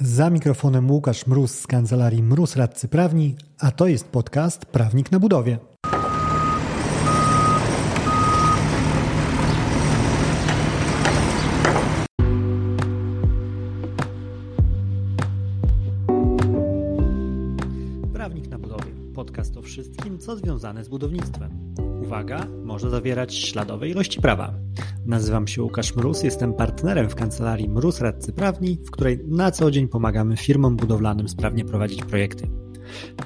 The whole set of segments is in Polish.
Za mikrofonem Łukasz Mróz z kancelarii Mróz Radcy Prawni, a to jest podcast Prawnik na budowie. Prawnik na budowie. Podcast o wszystkim, co związane z budownictwem. Uwaga, może zawierać śladowe ilości prawa. Nazywam się Łukasz Mróz, jestem partnerem w kancelarii Mróz Radcy Prawni, w której na co dzień pomagamy firmom budowlanym sprawnie prowadzić projekty.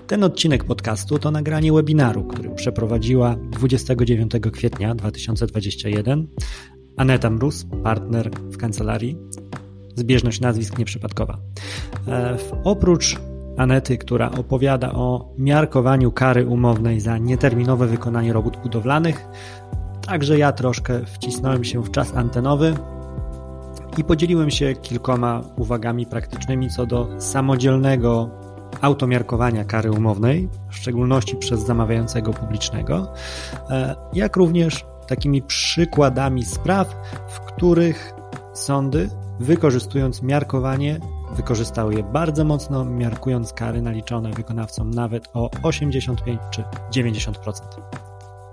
Ten odcinek podcastu to nagranie webinaru, który przeprowadziła 29 kwietnia 2021 Aneta Mróz, partner w kancelarii. Zbieżność nazwisk nieprzypadkowa. E, oprócz Anety, która opowiada o miarkowaniu kary umownej za nieterminowe wykonanie robót budowlanych, Także ja troszkę wcisnąłem się w czas antenowy i podzieliłem się kilkoma uwagami praktycznymi co do samodzielnego automiarkowania kary umownej, w szczególności przez zamawiającego publicznego, e, jak również takimi przykładami spraw, w których sądy, wykorzystując miarkowanie, wykorzystały je bardzo mocno, miarkując kary naliczone wykonawcom nawet o 85 czy 90%.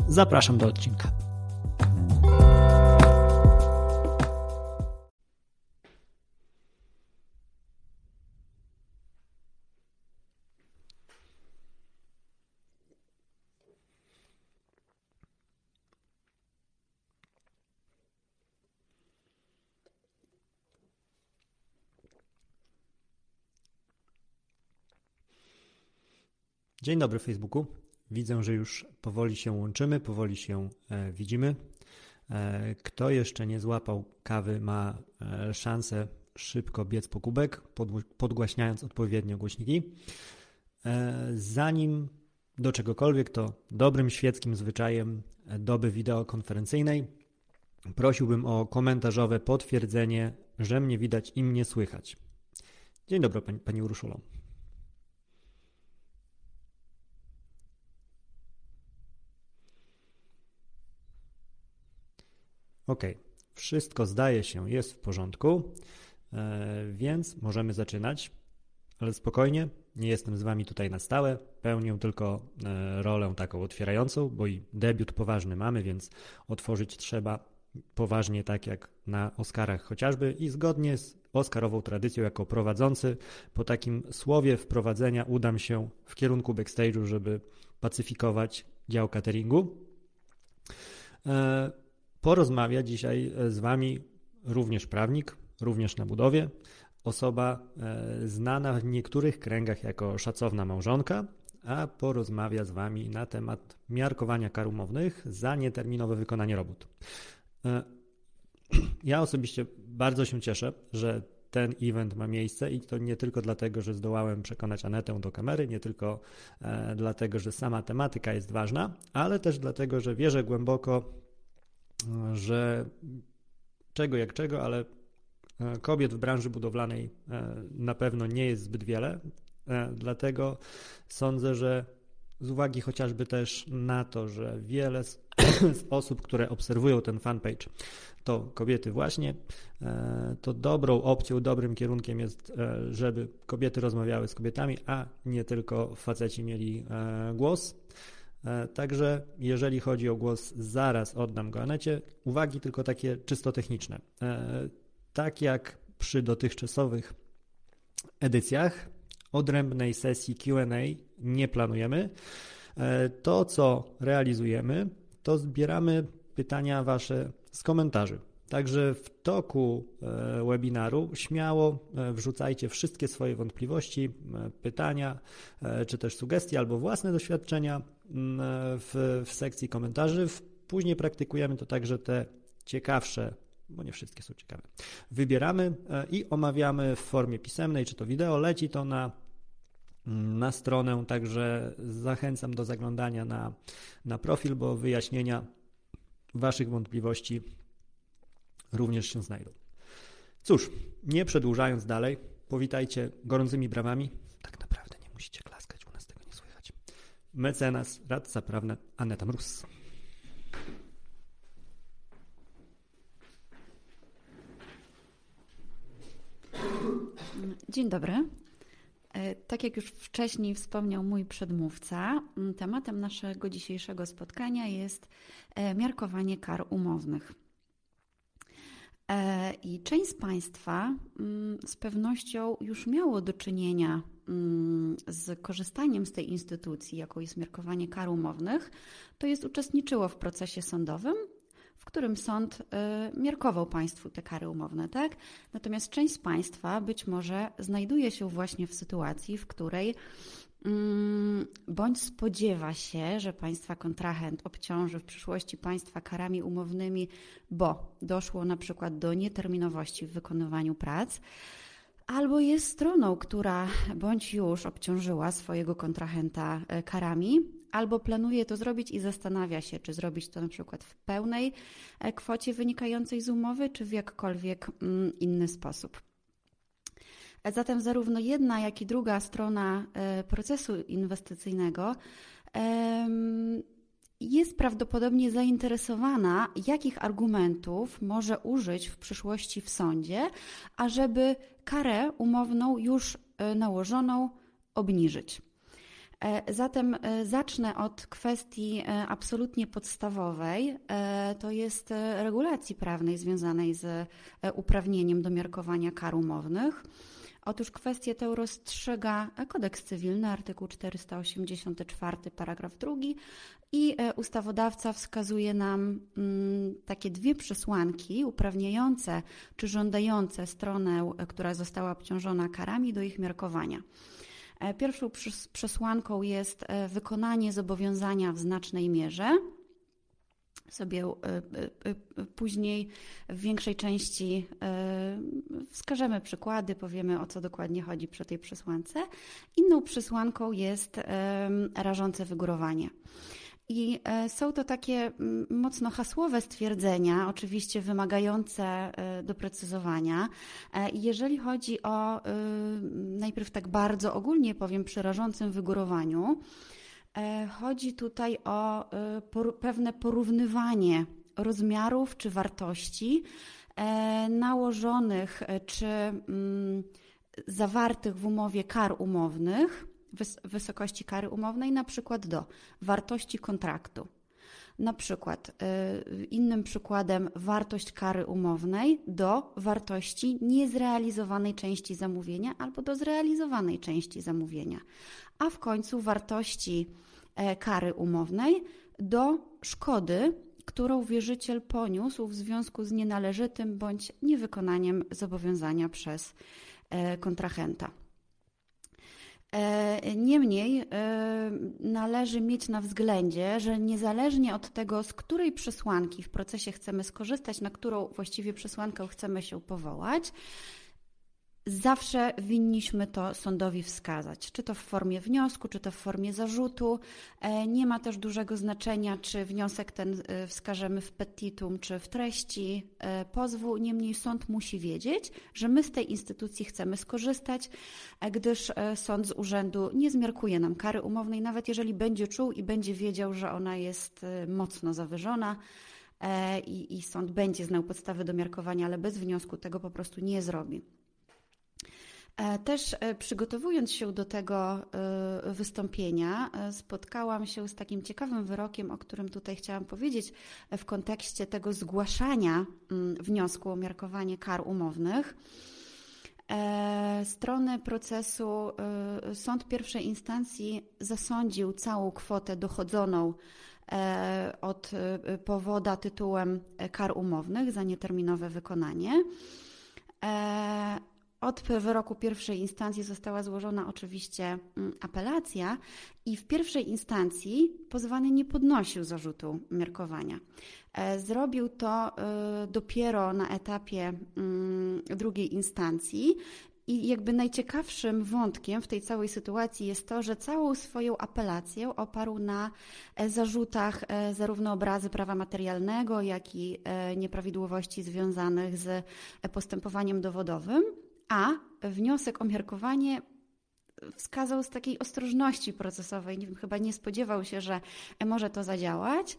Zapraszam do odcinka. Dzień dobry Facebooku. Widzę, że już powoli się łączymy, powoli się e, widzimy. E, kto jeszcze nie złapał kawy, ma e, szansę szybko biec po kubek, podgłaśniając odpowiednio głośniki. Zanim do czegokolwiek, to dobrym świeckim zwyczajem doby wideokonferencyjnej prosiłbym o komentarzowe potwierdzenie, że mnie widać i mnie słychać. Dzień dobry Pani, pani. Ok, wszystko zdaje się jest w porządku, e, więc możemy zaczynać, ale spokojnie, nie jestem z Wami tutaj na stałe, pełnię tylko e, rolę taką otwierającą, bo i debiut poważny mamy, więc otworzyć trzeba poważnie, tak jak na Oscarach chociażby i zgodnie z Oscarową tradycją jako prowadzący, po takim słowie wprowadzenia udam się w kierunku backstage'u, żeby pacyfikować dział cateringu. Porozmawia dzisiaj e, z Wami również prawnik, również na budowie, osoba e, znana w niektórych kręgach jako szacowna małżonka, a porozmawia z Wami na temat miarkowania kar umownych za nieterminowe wykonanie robót. E, ja osobiście bardzo się cieszę, że ten event ma miejsce i to nie tylko dlatego, że zdołałem przekonać Anetę do kamery, nie tylko dlatego, że sama tematyka jest ważna, ale też dlatego, że wierzę głęboko że czego jak czego, ale e, kobiet w branży budowlanej e, na pewno nie jest zbyt wiele. E, dlatego sądzę, że z uwagi chociażby też na to, że wiele z, z osób, które obserwują ten fanpage, to kobiety właśnie, to dobrą opcją, dobrym kierunkiem jest, żeby kobiety rozmawiały z kobietami, a nie tylko faceci mieli głos. E, także jeżeli chodzi o głos, zaraz oddam go Anecie. Uwagi tylko takie czysto techniczne. E, tak jak przy dotychczasowych edycjach, odrębnej sesji QA nie planujemy. E, to, co realizujemy, to zbieramy pytania Wasze z komentarzy. Także w toku webinaru śmiało wrzucajcie wszystkie swoje wątpliwości, pytania, czy też sugestie albo własne doświadczenia Mm, w, w sekcji komentarzy. Później praktykujemy to także te ciekawsze, bo nie wszystkie są ciekawe. Wybieramy e, i omawiamy w formie pisemnej, czy to wideo. Leci to na, mm, na stronę, także zachęcam do zaglądania na, na profil, bo wyjaśnienia Waszych wątpliwości również się znajdą. Cóż, nie przedłużając dalej, powitajcie gorącymi brawami. Tak naprawdę nie musicie klaskać mecenas, radca prawny Aneta Mróz. Dzień dobry. E, tak jak już wcześniej wspomniał mój przedmówca, tematem naszego dzisiejszego spotkania jest e, miarkowanie kar umownych. E, I część z Państwa z pewnością już miało do czynienia z korzystaniem z tej instytucji, jaką jest miarkowanie kar umownych, to jest uczestniczyło w procesie sądowym w którym sąd y, miarkował państwu te kary umowne, tak? Natomiast część z państwa być może znajduje się właśnie w sytuacji, w której mm, bądź spodziewa się, że państwa kontrahent obciąży w przyszłości państwa karami umownymi, bo doszło na przykład do nieterminowości w wykonywaniu prac, albo jest stroną, która bądź już obciążyła swojego kontrahenta y, karami, albo planuje to zrobić i zastanawia się, czy zrobić to na przykład w pełnej e, kwocie wynikającej z umowy, czy w jakkolwiek mm, inny sposób. E, zatem zarówno jedna, jak i druga strona e, procesu inwestycyjnego jest prawdopodobnie zainteresowana, jakich argumentów może użyć w przyszłości w sądzie, ażeby karę umowną już nałożoną obniżyć. E, zatem e, zacznę od kwestii e, absolutnie podstawowej, to jest regulacji prawnej związanej z uprawnieniem do miarkowania kar umownych. Otóż kwestię tę rozstrzyga kodeks cywilny, artykuł 484, paragraf 2 i ustawodawca wskazuje nam mm, takie dwie przesłanki uprawniające czy żądające stronę, która została obciążona karami do ich miarkowania. E, pierwszą przesłanką jest e, wykonanie zobowiązania w znacznej mierze. Sobie e, później w większej części wskażemy przykłady, powiemy o co dokładnie chodzi przy tej przesłance. Inną przesłanką jest rażące wygórowanie. I e, są to takie mocno hasłowe stwierdzenia, oczywiście wymagające e, doprecyzowania. E, jeżeli chodzi o, najpierw tak bardzo ogólnie powiem, przy rażącym wygórowaniu, chodzi tutaj o pewne porównywanie rozmiarów czy wartości nałożonych czy zawartych w umowie kar umownych wysokości kary umownej, na przykład do wartości kontraktu. Na przykład, y, innym przykładem, wartość kary umownej do wartości niezrealizowanej części zamówienia albo do zrealizowanej części zamówienia, a w końcu wartości e, kary umownej do szkody, którą wierzyciel poniósł w związku z nienależytym bądź niewykonaniem zobowiązania przez e, kontrahenta. E, niemniej e, należy mieć na względzie, że niezależnie od tego, z której przesłanki w procesie chcemy skorzystać, na którą właściwie przesłankę chcemy się powołać, zawsze winniśmy to sądowi wskazać, czy to w formie wniosku, czy to w formie zarzutu. E, nie ma też dużego znaczenia, czy wniosek ten e, wskażemy w petitum, czy w treści e, pozwu. Niemniej sąd musi wiedzieć, że my z tej instytucji chcemy skorzystać, gdyż sąd z urzędu nie zmiarkuje nam kary umownej, nawet jeżeli będzie czuł i będzie wiedział, że ona jest mocno zawyżona. I, I sąd będzie znał podstawy do miarkowania, ale bez wniosku tego po prostu nie zrobi. E, też e, przygotowując się do tego e, wystąpienia, spotkałam się z takim ciekawym wyrokiem, o którym tutaj chciałam powiedzieć w kontekście tego zgłaszania mm, wniosku o miarkowanie kar umownych. Strony procesu sąd pierwszej instancji zasądził całą kwotę dochodzoną od powoda tytułem kar umownych za nieterminowe wykonanie od wyroku pierwszej instancji została złożona oczywiście mm, apelacja i w pierwszej instancji pozwany nie podnosił zarzutu miarkowania. E, zrobił to e, dopiero na etapie mm, drugiej instancji i jakby najciekawszym wątkiem w tej całej sytuacji jest to, że całą swoją apelację oparł na e, zarzutach zarówno obrazy prawa materialnego, jak i nieprawidłowości związanych z postępowaniem dowodowym a wniosek o miarkowanie wskazał z takiej ostrożności procesowej. Nie wiem, chyba nie spodziewał się, że może to zadziałać.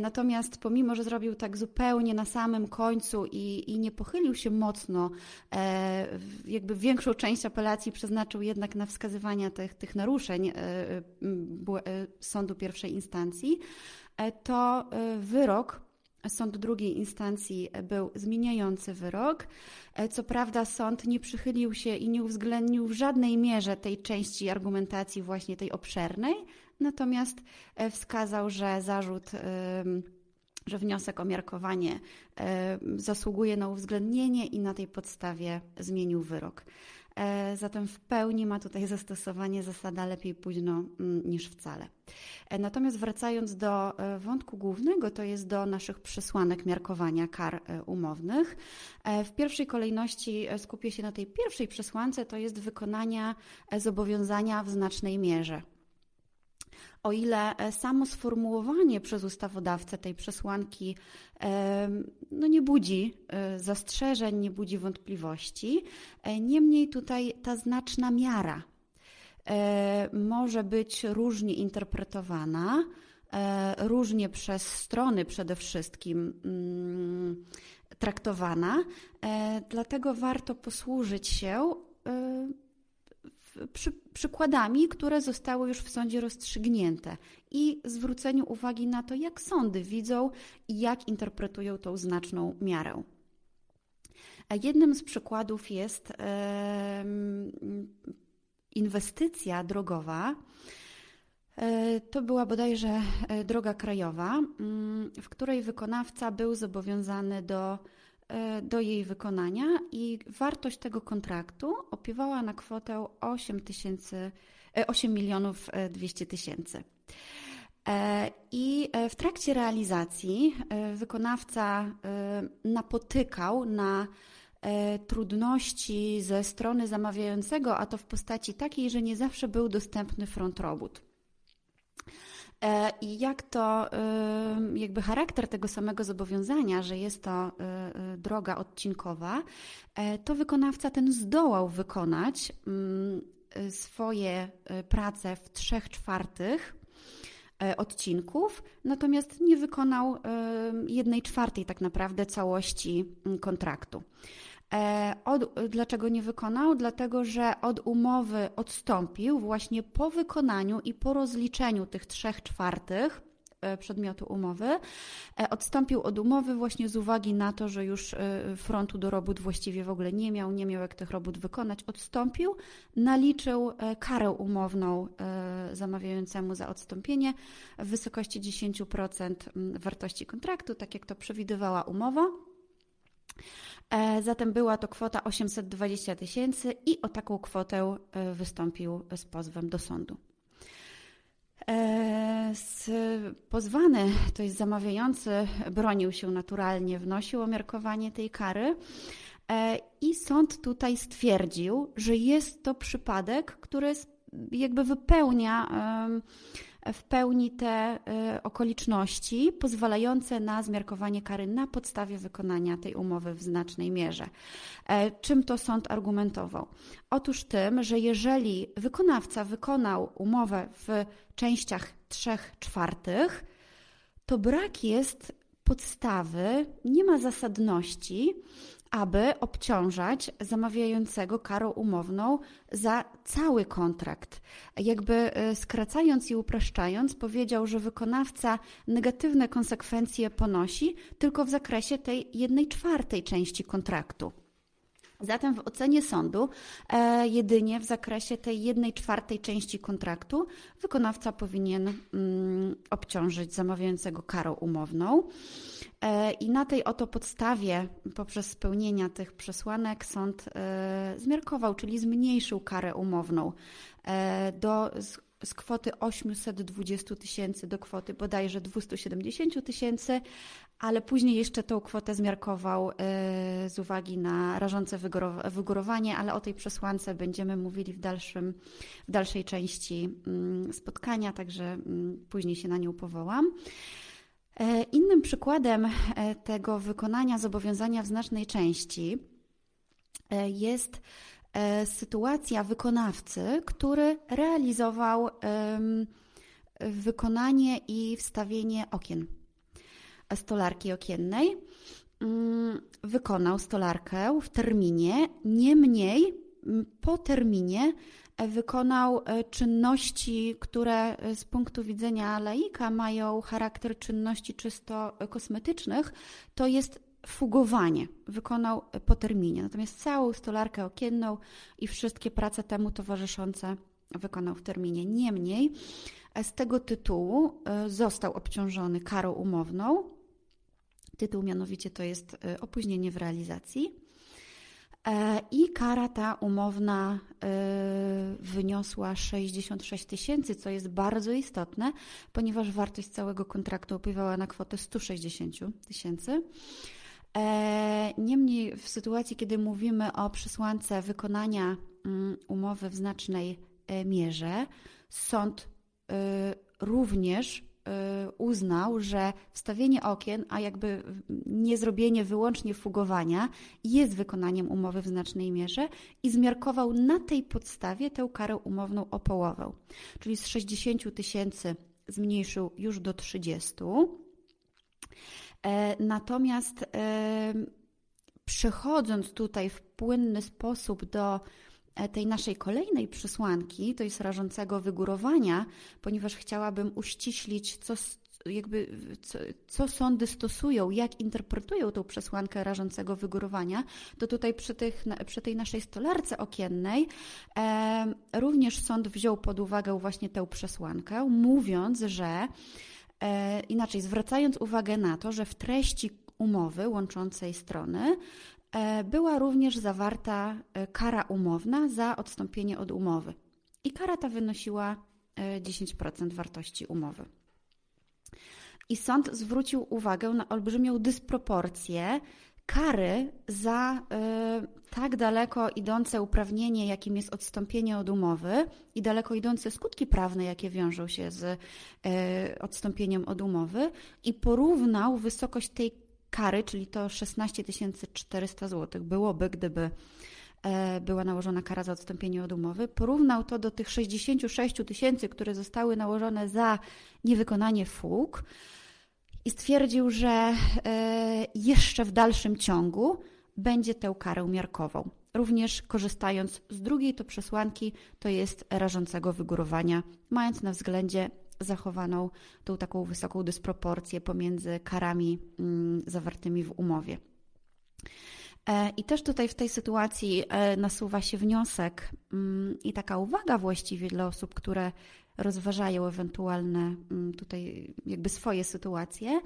Natomiast pomimo, że zrobił tak zupełnie na samym końcu i, i nie pochylił się mocno, jakby większą część apelacji przeznaczył jednak na wskazywania tych, tych naruszeń sądu pierwszej instancji, to wyrok Sąd drugiej instancji był zmieniający wyrok. E, co prawda, sąd nie przychylił się i nie uwzględnił w żadnej mierze tej części argumentacji, właśnie tej obszernej, natomiast e, wskazał, że zarzut, że wniosek o miarkowanie zasługuje na uwzględnienie i na tej podstawie zmienił wyrok. E, zatem w pełni ma tutaj zastosowanie zasada lepiej późno mm, niż wcale. E, natomiast wracając do e, wątku głównego, to jest do naszych przesłanek miarkowania kar umownych. W pierwszej kolejności skupię się na tej pierwszej przesłance, to jest wykonania zobowiązania w znacznej mierze. O ile e, samo sformułowanie przez ustawodawcę tej przesłanki no nie budzi e, zastrzeżeń, nie budzi wątpliwości, e, niemniej tutaj ta znaczna miara może być różnie interpretowana, różnie przez strony przede wszystkim mm, traktowana, dlatego warto posłużyć się przy, przykładami, które zostały już w sądzie rozstrzygnięte i zwróceniu uwagi na to, jak sądy widzą i jak interpretują tą znaczną miarę. Jednym z przykładów jest inwestycja drogowa. E, to była bodajże e, droga krajowa, mm, w której wykonawca był zobowiązany do E, do jej wykonania i wartość tego kontraktu opiewała na kwotę 8, tysięcy, 8 e, milionów 200 tysięcy. E, I w trakcie realizacji wykonawca napotykał na trudności ze strony zamawiającego, a to w postaci takiej, że nie zawsze był dostępny front robót. E, I jak to, jakby charakter tego samego zobowiązania, że jest to y, y, droga odcinkowa, e, to wykonawca ten zdołał wykonać swoje y, prace w trzech czwartych e, odcinków, natomiast nie wykonał jednej czwartej tak naprawdę całości kontraktu. E, od, dlaczego nie wykonał? Dlatego, że od umowy odstąpił właśnie po wykonaniu i po rozliczeniu tych trzech czwartych e, przedmiotu umowy. E, odstąpił od umowy właśnie z uwagi na to, że już frontu do robót właściwie w ogóle nie miał, nie miał jak tych robót wykonać. Odstąpił, naliczył karę umowną zamawiającemu za odstąpienie w wysokości 10% wartości kontraktu, tak jak to przewidywała umowa. E, zatem była to kwota 820 tysięcy i o taką kwotę e, wystąpił z pozwem do sądu. E, pozwany, to jest zamawiający, bronił się naturalnie, wnosił o miarkowanie tej kary i sąd tutaj stwierdził, że jest to przypadek, który jakby wypełnia w pełni te y, okoliczności pozwalające na zmiarkowanie kary na podstawie wykonania tej umowy w znacznej mierze. E, czym to sąd argumentował? Otóż tym, że jeżeli wykonawca wykonał umowę w częściach trzech czwartych, to brak jest podstawy, nie ma zasadności, aby obciążać zamawiającego karą umowną za cały kontrakt. Jakby e, skracając i upraszczając, powiedział, że wykonawca negatywne konsekwencje ponosi tylko w zakresie tej jednej czwartej części kontraktu. Zatem w ocenie sądu e, jedynie w zakresie tej jednej czwartej części kontraktu wykonawca powinien mm, obciążyć zamawiającego karą umowną. E, I na tej oto podstawie, poprzez spełnienia tych przesłanek, sąd e, zmiarkował, czyli zmniejszył karę umowną e, do z kwoty 820 tysięcy do kwoty bodajże 270 tysięcy, ale później jeszcze tą kwotę zmiarkował z uwagi na rażące wygórowanie, ale o tej przesłance będziemy mówili w, dalszym, w dalszej części mm, spotkania, także mm, później się na nią powołam. E, innym przykładem e, tego wykonania zobowiązania w znacznej części e, jest sytuacja wykonawcy, który realizował wykonanie i wstawienie okien stolarki okiennej. Mm, wykonał stolarkę w terminie, niemniej mm, po terminie e, wykonał e, czynności, które e, z punktu widzenia laika mają charakter czynności czysto kosmetycznych, to jest fugowanie. Wykonał po terminie. Natomiast całą stolarkę okienną i wszystkie prace temu towarzyszące wykonał w terminie. Niemniej z tego tytułu został obciążony karą umowną Tytuł mianowicie to jest e, opóźnienie w realizacji. E, I kara ta umowna e, wyniosła 66 tysięcy, co jest bardzo istotne, ponieważ wartość całego kontraktu opiewała na kwotę 160 tysięcy. Niemniej, w sytuacji, kiedy mówimy o przesłance wykonania mm, umowy w znacznej mierze, sąd również uznał, że wstawienie okien, a jakby nie zrobienie wyłącznie fugowania jest wykonaniem umowy w znacznej mierze i zmiarkował na tej podstawie tę karę umowną o połowę. Czyli z 60 tysięcy zmniejszył już do 30. E, natomiast e, przechodząc tutaj w płynny sposób do tej naszej kolejnej przesłanki, to jest rażącego wygórowania, ponieważ chciałabym uściślić, co, jakby, co, co, sądy stosują, jak interpretują tą przesłankę rażącego wygórowania, to tutaj przy, tych, przy tej naszej stolarce okiennej e, również sąd wziął pod uwagę właśnie tę przesłankę, mówiąc, że e, inaczej, zwracając uwagę na to, że w treści umowy łączącej strony E, była również zawarta e, kara umowna za odstąpienie od umowy. I kara ta wynosiła 10% e, wartości umowy. I sąd zwrócił uwagę na olbrzymią dysproporcję kary za y, tak daleko idące uprawnienie, jakim jest odstąpienie od umowy i daleko idące skutki prawne, jakie wiążą się z y, odstąpieniem od umowy, i porównał wysokość tej kary, czyli to 16 400 zł byłoby, gdyby e, była nałożona kara za odstąpienie od umowy, porównał to do tych 66 tysięcy, które zostały nałożone za niewykonanie fug i stwierdził, że e, jeszcze w dalszym ciągu będzie tę karę miarkową. Również korzystając z drugiej to przesłanki, to jest rażącego wygórowania, mając na względzie zachowaną tą taką wysoką dysproporcję pomiędzy karami mm, zawartymi w umowie. E, I też tutaj w tej sytuacji e, nasuwa się wniosek mm, i taka uwaga właściwie dla osób, które rozważają ewentualne mm, tutaj jakby swoje sytuacje,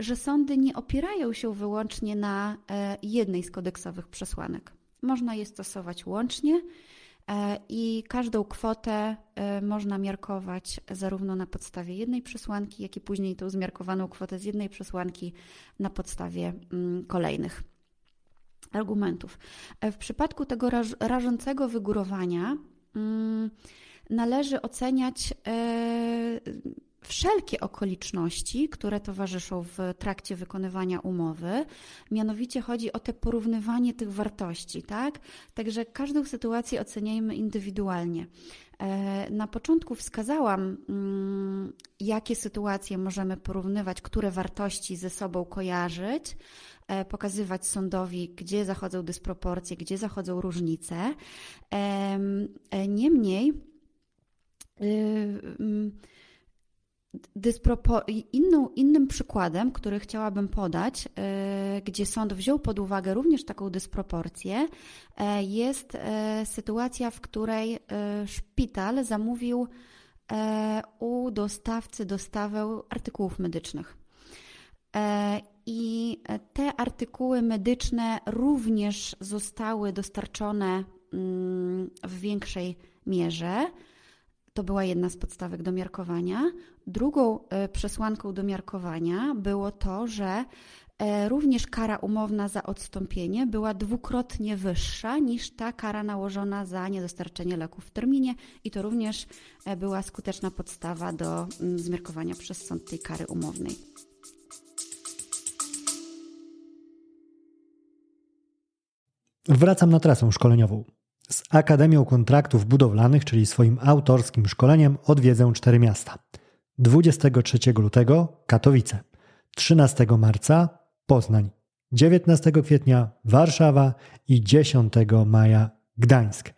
że sądy nie opierają się wyłącznie na e, jednej z kodeksowych przesłanek. Można je stosować łącznie i każdą kwotę e, można miarkować zarówno na podstawie jednej przesłanki, jak i później tą zmiarkowaną kwotę z jednej przesłanki na podstawie mm, kolejnych argumentów. E, w przypadku tego rażącego wygórowania mm, należy oceniać wszelkie okoliczności, które towarzyszą w trakcie wykonywania umowy. Mianowicie chodzi o te porównywanie tych wartości, tak? Także każdą sytuację oceniajmy indywidualnie. E, na początku wskazałam, mm, jakie sytuacje możemy porównywać, które wartości ze sobą kojarzyć, e, pokazywać sądowi, gdzie zachodzą dysproporcje, gdzie zachodzą różnice. E, niemniej, y, mm, Dyspropo inną, innym przykładem, który chciałabym podać, yy, gdzie sąd wziął pod uwagę również taką dysproporcję, yy, jest yy, sytuacja, w której szpital zamówił u dostawcy dostawę artykułów medycznych. I te artykuły medyczne również zostały dostarczone mm, w większej mierze. To była jedna z podstawek do miarkowania. Drugą e, przesłanką do miarkowania było to, że e, również kara umowna za odstąpienie była dwukrotnie wyższa niż ta kara nałożona za niedostarczenie leków w terminie i to również e, była skuteczna podstawa do mm, zmiarkowania przez sąd tej kary umownej. Wracam na trasę szkoleniową. Z Akademią Kontraktów Budowlanych, czyli swoim autorskim szkoleniem, odwiedzę cztery miasta. 23 lutego Katowice, 13 marca Poznań, 19 kwietnia Warszawa i 10 maja Gdańsk.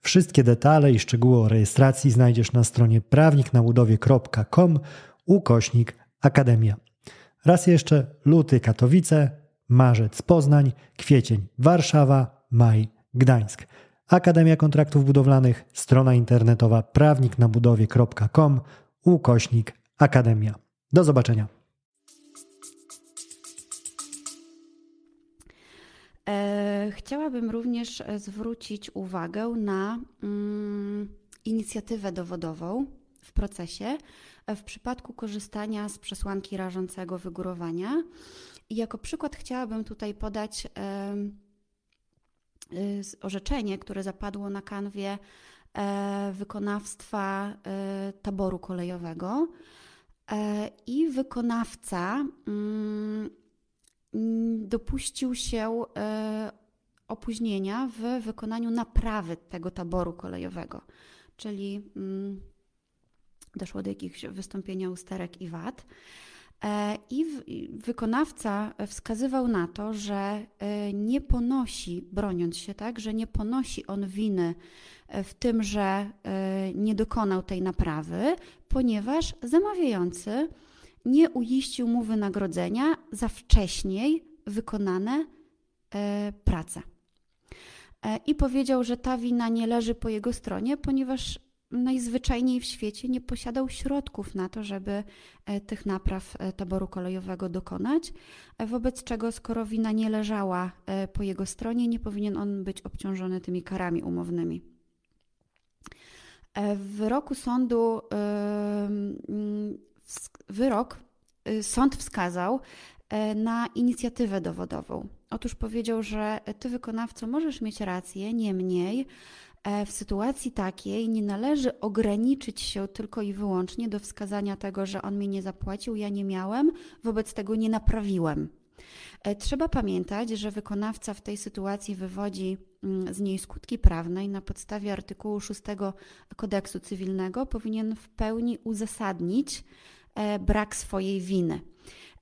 Wszystkie detale i szczegóły o rejestracji znajdziesz na stronie prawniknabudowie.com ukośnik Akademia. Raz jeszcze luty Katowice, marzec Poznań, kwiecień Warszawa, maj Gdańsk. Akademia Kontraktów Budowlanych, strona internetowa prawniknabudowie.com ukośnik Akademia. Do zobaczenia. E, chciałabym również e, zwrócić uwagę na mm, inicjatywę dowodową w procesie e, w przypadku korzystania z przesłanki rażącego wygórowania. I jako przykład chciałabym tutaj podać orzeczenie, które zapadło na kanwie wykonawstwa taboru kolejowego. I wykonawca mm, dopuścił się e, opóźnienia w wykonaniu naprawy tego taboru kolejowego, czyli mm, doszło do jakichś wystąpienia usterek i wad. E, I wykonawca wskazywał na to, że e, nie ponosi, broniąc się tak, że nie ponosi on winy w tym, że nie dokonał tej naprawy, ponieważ zamawiający nie uiścił mu wynagrodzenia za wcześniej wykonane e, prace. E, I powiedział, że ta wina nie leży po jego stronie, ponieważ najzwyczajniej w świecie nie posiadał środków na to, żeby e, tych napraw taboru kolejowego dokonać, wobec czego skoro wina nie leżała po jego stronie, nie powinien on być obciążony tymi karami umownymi. W wyroku sądu wyrok y, sąd wskazał e, na inicjatywę dowodową. Otóż powiedział, że ty wykonawco możesz mieć rację, niemniej e, w sytuacji takiej nie należy ograniczyć się tylko i wyłącznie do wskazania tego, że on mi nie zapłacił, ja nie miałem, wobec tego nie naprawiłem. E, trzeba pamiętać, że wykonawca w tej sytuacji wywodzi mm, z niej skutki prawne i na podstawie artykułu 6 kodeksu cywilnego powinien w pełni uzasadnić E, brak swojej winy.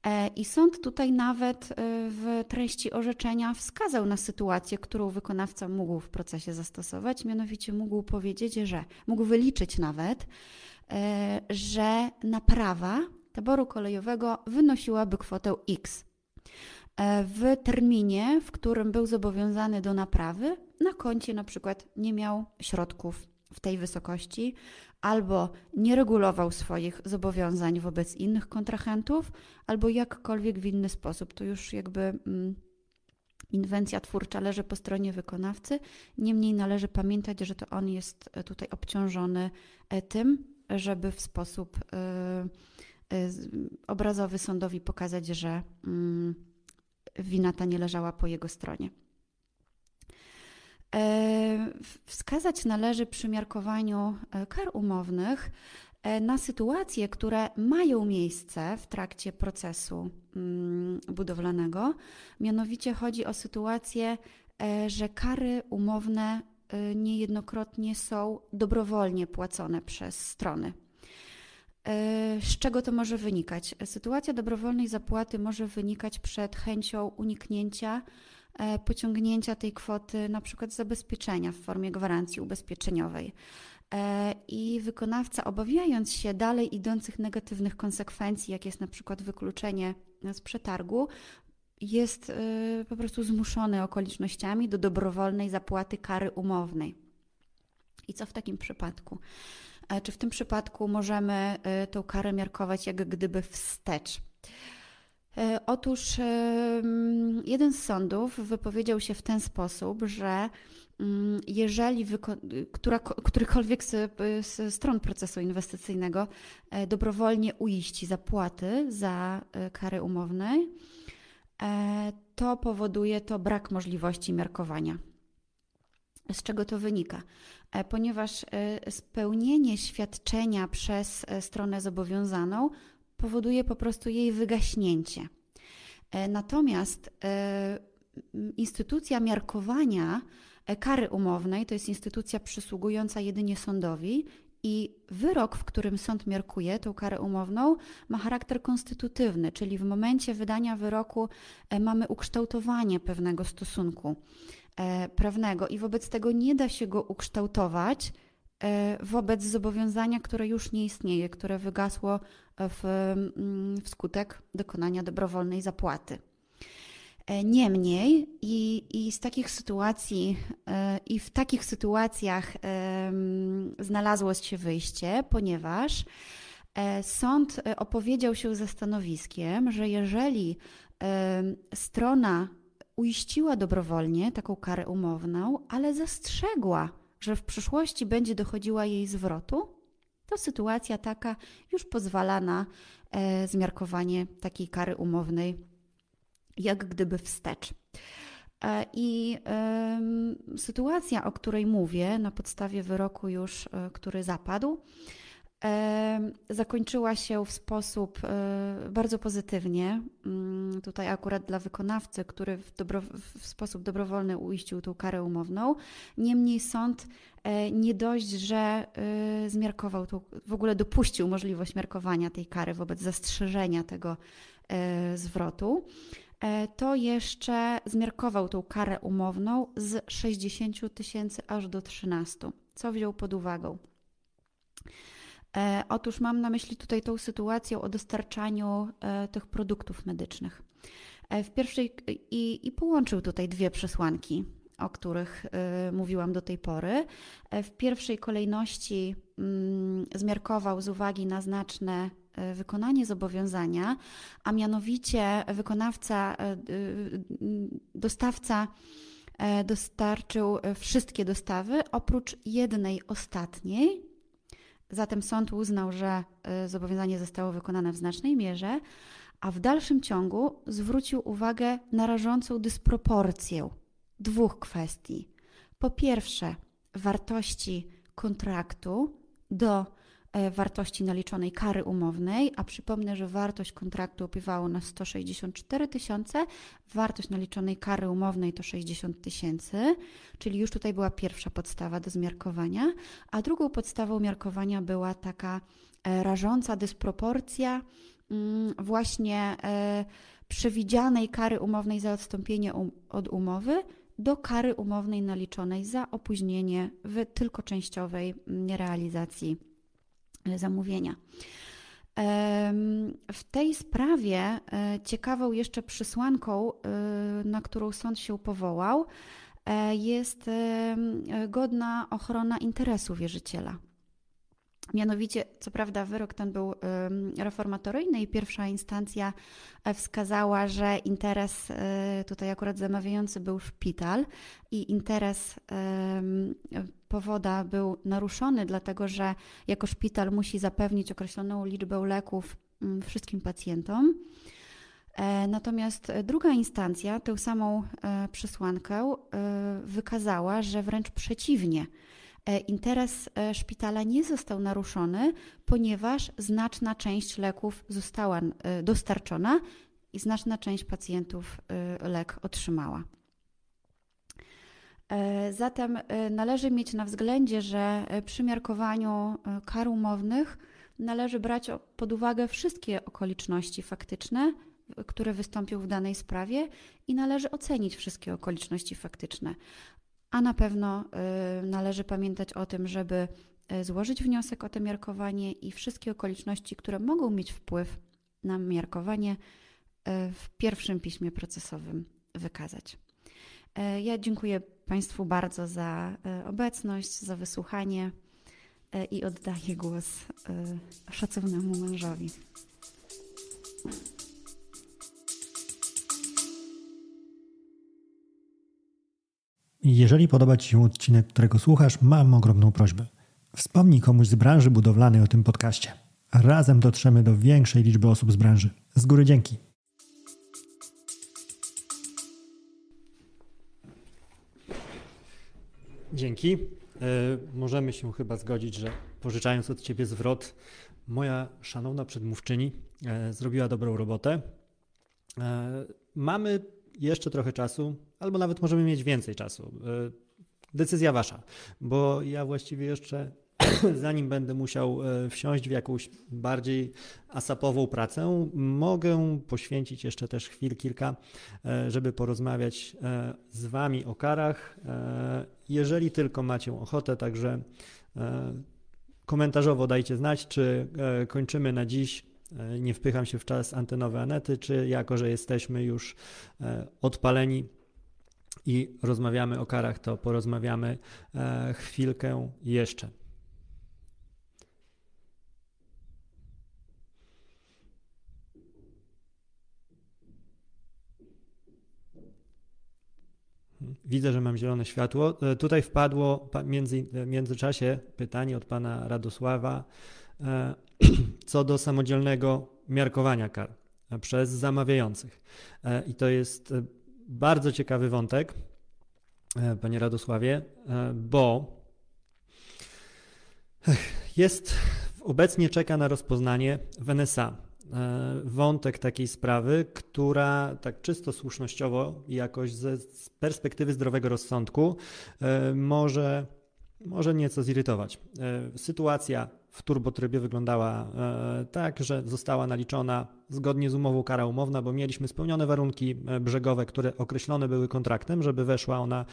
E, I sąd tutaj nawet e, w treści orzeczenia wskazał na sytuację, którą wykonawca mógł w procesie zastosować, mianowicie mógł powiedzieć, że mógł wyliczyć nawet, że naprawa taboru kolejowego wynosiłaby kwotę X. W terminie, w którym był zobowiązany do naprawy, na koncie na przykład nie miał środków w tej wysokości, albo nie regulował swoich zobowiązań wobec innych kontrahentów, albo jakkolwiek w inny sposób. To już jakby mm, inwencja twórcza leży po stronie wykonawcy. Niemniej należy pamiętać, że to on jest e, tutaj obciążony e, tym, żeby w sposób e, obrazowy sądowi pokazać, że mm, wina ta nie leżała po jego stronie. E, wskazać należy przy miarkowaniu e, kar umownych e, na sytuacje, które mają miejsce w trakcie procesu mm, budowlanego. Mianowicie chodzi o sytuacje, że kary umowne niejednokrotnie są dobrowolnie płacone przez strony. Z czego to może wynikać? Sytuacja dobrowolnej zapłaty może wynikać przed chęcią uniknięcia E, pociągnięcia tej kwoty na przykład zabezpieczenia w formie gwarancji ubezpieczeniowej. E, I wykonawca, obawiając się dalej idących negatywnych konsekwencji, jak jest na przykład wykluczenie z przetargu, jest e, po prostu zmuszony okolicznościami do dobrowolnej zapłaty kary umownej. I co w takim przypadku? Czy w tym przypadku możemy tą karę miarkować jak gdyby wstecz? E, otóż jeden z sądów wypowiedział się w ten sposób, że jeżeli która, którykolwiek z, z, stron procesu inwestycyjnego e, dobrowolnie uiści zapłaty za e, kary umownej, to powoduje to brak możliwości miarkowania. Z czego to wynika? Ponieważ spełnienie świadczenia przez stronę zobowiązaną powoduje po prostu jej wygaśnięcie. E, natomiast e, instytucja miarkowania kary umownej to jest instytucja przysługująca jedynie sądowi i wyrok, w którym sąd miarkuje tą karę umowną, ma charakter konstytutywny, czyli w momencie wydania wyroku e, mamy ukształtowanie pewnego stosunku e, prawnego i wobec tego nie da się go ukształtować e, wobec zobowiązania, które już nie istnieje, które wygasło w, mm, wskutek dokonania dobrowolnej zapłaty. E, niemniej i, i z takich sytuacji, e, i w takich sytuacjach znalazło się wyjście, ponieważ e, sąd opowiedział się ze stanowiskiem, że jeżeli strona uiściła dobrowolnie taką karę umowną, ale zastrzegła, że w przyszłości będzie dochodziła jej zwrotu, to sytuacja taka już pozwala na zmiarkowanie takiej kary umownej jak gdyby wstecz. E, I sytuacja, o której mówię, na podstawie wyroku już, y, który zapadł, zakończyła się w sposób bardzo pozytywnie. Mm, tutaj akurat dla wykonawcy, który w, dobro, w sposób dobrowolny uiścił tą karę umowną. Niemniej sąd nie dość, że zmiarkował, tą, w ogóle dopuścił możliwość miarkowania tej kary wobec zastrzeżenia tego zwrotu E, to jeszcze zmiarkował tą karę umowną z 60 tysięcy aż do 13. Co wziął pod uwagę? E, otóż mam na myśli tutaj tą sytuację o dostarczaniu e, tych produktów medycznych. W pierwszej i, i połączył tutaj dwie przesłanki, o których mówiłam do tej pory. W pierwszej kolejności mm, zmiarkował z uwagi na znaczne E, wykonanie zobowiązania, a mianowicie wykonawca, e, dostawca e, dostarczył wszystkie dostawy oprócz jednej ostatniej. Zatem sąd uznał, że zobowiązanie zostało wykonane w znacznej mierze, a w dalszym ciągu zwrócił uwagę na rażącą dysproporcję dwóch kwestii. Po pierwsze, wartości kontraktu do wartości naliczonej kary umownej, a przypomnę, że wartość kontraktu opiewało na 164 tysiące, wartość naliczonej kary umownej to 60 tysięcy, czyli już tutaj była pierwsza podstawa do zmiarkowania, a drugą podstawą miarkowania była taka e, rażąca dysproporcja mm, właśnie e, przewidzianej kary umownej za odstąpienie um, od umowy do kary umownej naliczonej za opóźnienie w tylko częściowej mm, realizacji zamówienia. W tej sprawie e, ciekawą jeszcze przysłanką, e, na którą sąd się powołał, e, jest godna ochrona interesu wierzyciela. Mianowicie, co prawda, wyrok ten był reformatoryjny i pierwsza instancja e, wskazała, że interes e, tutaj akurat zamawiający był szpital i interes powoda był naruszony, dlatego że jako szpital musi zapewnić określoną liczbę leków mm, wszystkim pacjentom. E, natomiast druga instancja tę samą przesłankę wykazała, że wręcz przeciwnie interes e, szpitala nie został naruszony, ponieważ znaczna część leków została e, dostarczona i znaczna część pacjentów lek otrzymała. Zatem należy mieć na względzie, że przy miarkowaniu kar umownych należy brać pod uwagę wszystkie okoliczności faktyczne, które wystąpią w danej sprawie i należy ocenić wszystkie okoliczności faktyczne a na pewno y, należy pamiętać o tym, żeby y, złożyć wniosek o to miarkowanie i wszystkie okoliczności, które mogą mieć wpływ na miarkowanie, y, w pierwszym piśmie procesowym wykazać. Ja dziękuję Państwu bardzo za obecność, za wysłuchanie i oddaję głos szacownemu mężowi. Jeżeli podoba Ci się odcinek, którego słuchasz, mam ogromną prośbę. Wspomnij komuś z branży budowlanej o tym podcaście. Razem dotrzemy do większej liczby osób z branży. Z góry dzięki. Dzięki. E, możemy się chyba zgodzić, że pożyczając od Ciebie zwrot, moja szanowna przedmówczyni e, zrobiła dobrą robotę. E, mamy jeszcze trochę czasu, albo nawet możemy mieć więcej czasu. decyzja wasza, bo ja właściwie jeszcze zanim będę musiał e, wsiąść w jakąś bardziej asapową pracę, mogę poświęcić jeszcze też chwil kilka, e, żeby porozmawiać e, z Wami o karach, jeżeli tylko macie ochotę, także komentarzowo dajcie znać, czy kończymy na dziś nie wpycham się w czas antenowy Anety, czy jako, że jesteśmy już odpaleni i rozmawiamy o karach, to porozmawiamy chwilkę jeszcze. Widzę, że mam zielone światło. E, tutaj wpadło między, w międzyczasie pytanie od pana Radosława e, co do samodzielnego miarkowania kar przez zamawiających. E, I to jest bardzo ciekawy wątek, panie Radosławie, bo jest obecnie czeka na rozpoznanie w NSA E, wątek takiej sprawy, która tak czysto słusznościowo i jakoś ze, z perspektywy zdrowego rozsądku e, może, może nieco zirytować. E, sytuacja w turbotrybie wyglądała tak, że została naliczona zgodnie z umową kara umowna, bo mieliśmy spełnione warunki brzegowe, które określone były kontraktem, żeby weszła ona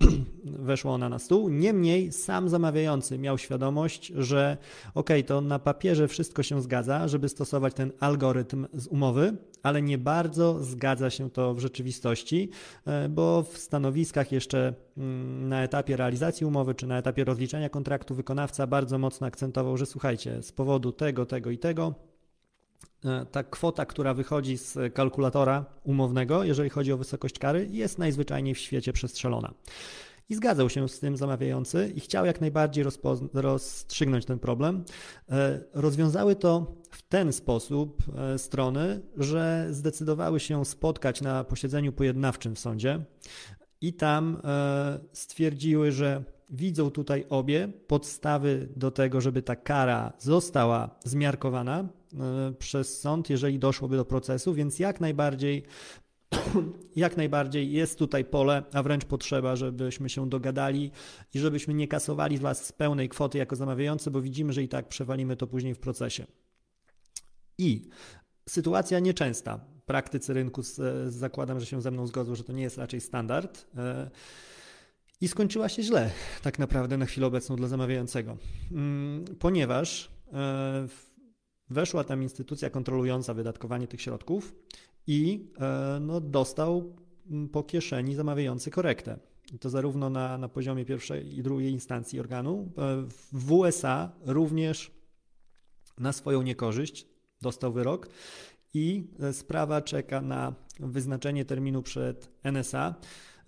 weszła ona na stół. Niemniej sam zamawiający miał świadomość, że ok, to na papierze wszystko się zgadza, żeby stosować ten algorytm z umowy, ale nie bardzo zgadza się to w rzeczywistości, e, bo w stanowiskach jeszcze mm, na etapie realizacji umowy czy na etapie rozliczenia kontraktu wykonawca bardzo mocno akcentował, że słuchajcie, z powodu tego, tego i tego ta kwota, która wychodzi z kalkulatora umownego, jeżeli chodzi o wysokość kary, jest najzwyczajniej w świecie przestrzelona. I zgadzał się z tym zamawiający i chciał jak najbardziej rozstrzygnąć ten problem. E, rozwiązały to w ten sposób e, strony, że zdecydowały się spotkać na posiedzeniu pojednawczym w sądzie i tam stwierdziły, że widzą tutaj obie podstawy do tego, żeby ta kara została zmiarkowana e, przez sąd, jeżeli doszłoby do procesu, więc jak najbardziej jak najbardziej jest tutaj pole, a wręcz potrzeba, żebyśmy się dogadali i żebyśmy nie kasowali Was z pełnej kwoty jako zamawiający, bo widzimy, że i tak przewalimy to później w procesie. I sytuacja nieczęsta. Praktycy rynku zakładam, że się ze mną zgodzą, że to nie jest raczej standard. I skończyła się źle, tak naprawdę na chwilę obecną dla zamawiającego, mm, ponieważ e, weszła tam instytucja kontrolująca wydatkowanie tych środków i e, no, dostał mm, po kieszeni zamawiający korektę. To zarówno na, na poziomie pierwszej i drugiej instancji organu. E, w USA również na swoją niekorzyść dostał wyrok i sprawa czeka na wyznaczenie terminu przed NSA.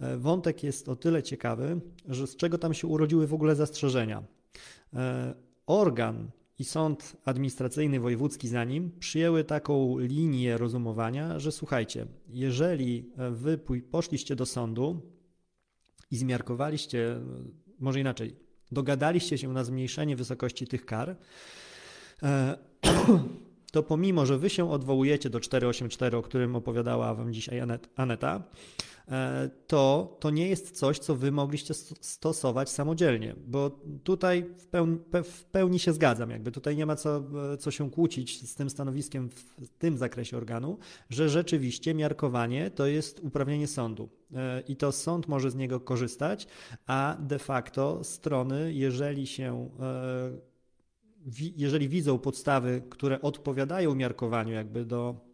E, wątek jest o tyle ciekawy, że z czego tam się urodziły w ogóle zastrzeżenia. E, organ i sąd administracyjny wojewódzki za nim przyjęły taką linię rozumowania, że słuchajcie, jeżeli wy poszliście do sądu i zmiarkowaliście, może inaczej, dogadaliście się na zmniejszenie wysokości tych kar, e, to pomimo, że wy się odwołujecie do 484, o którym opowiadała wam dzisiaj Aneta, E, to, to nie jest coś, co wy mogliście stosować samodzielnie, bo tutaj w pełni, w pełni się zgadzam, jakby tutaj nie ma co, e, co się kłócić z tym stanowiskiem w tym zakresie organu, że rzeczywiście miarkowanie to jest uprawnienie sądu. E, i to sąd może z niego korzystać, a de facto strony, jeżeli się jeżeli widzą podstawy, które odpowiadają miarkowaniu jakby do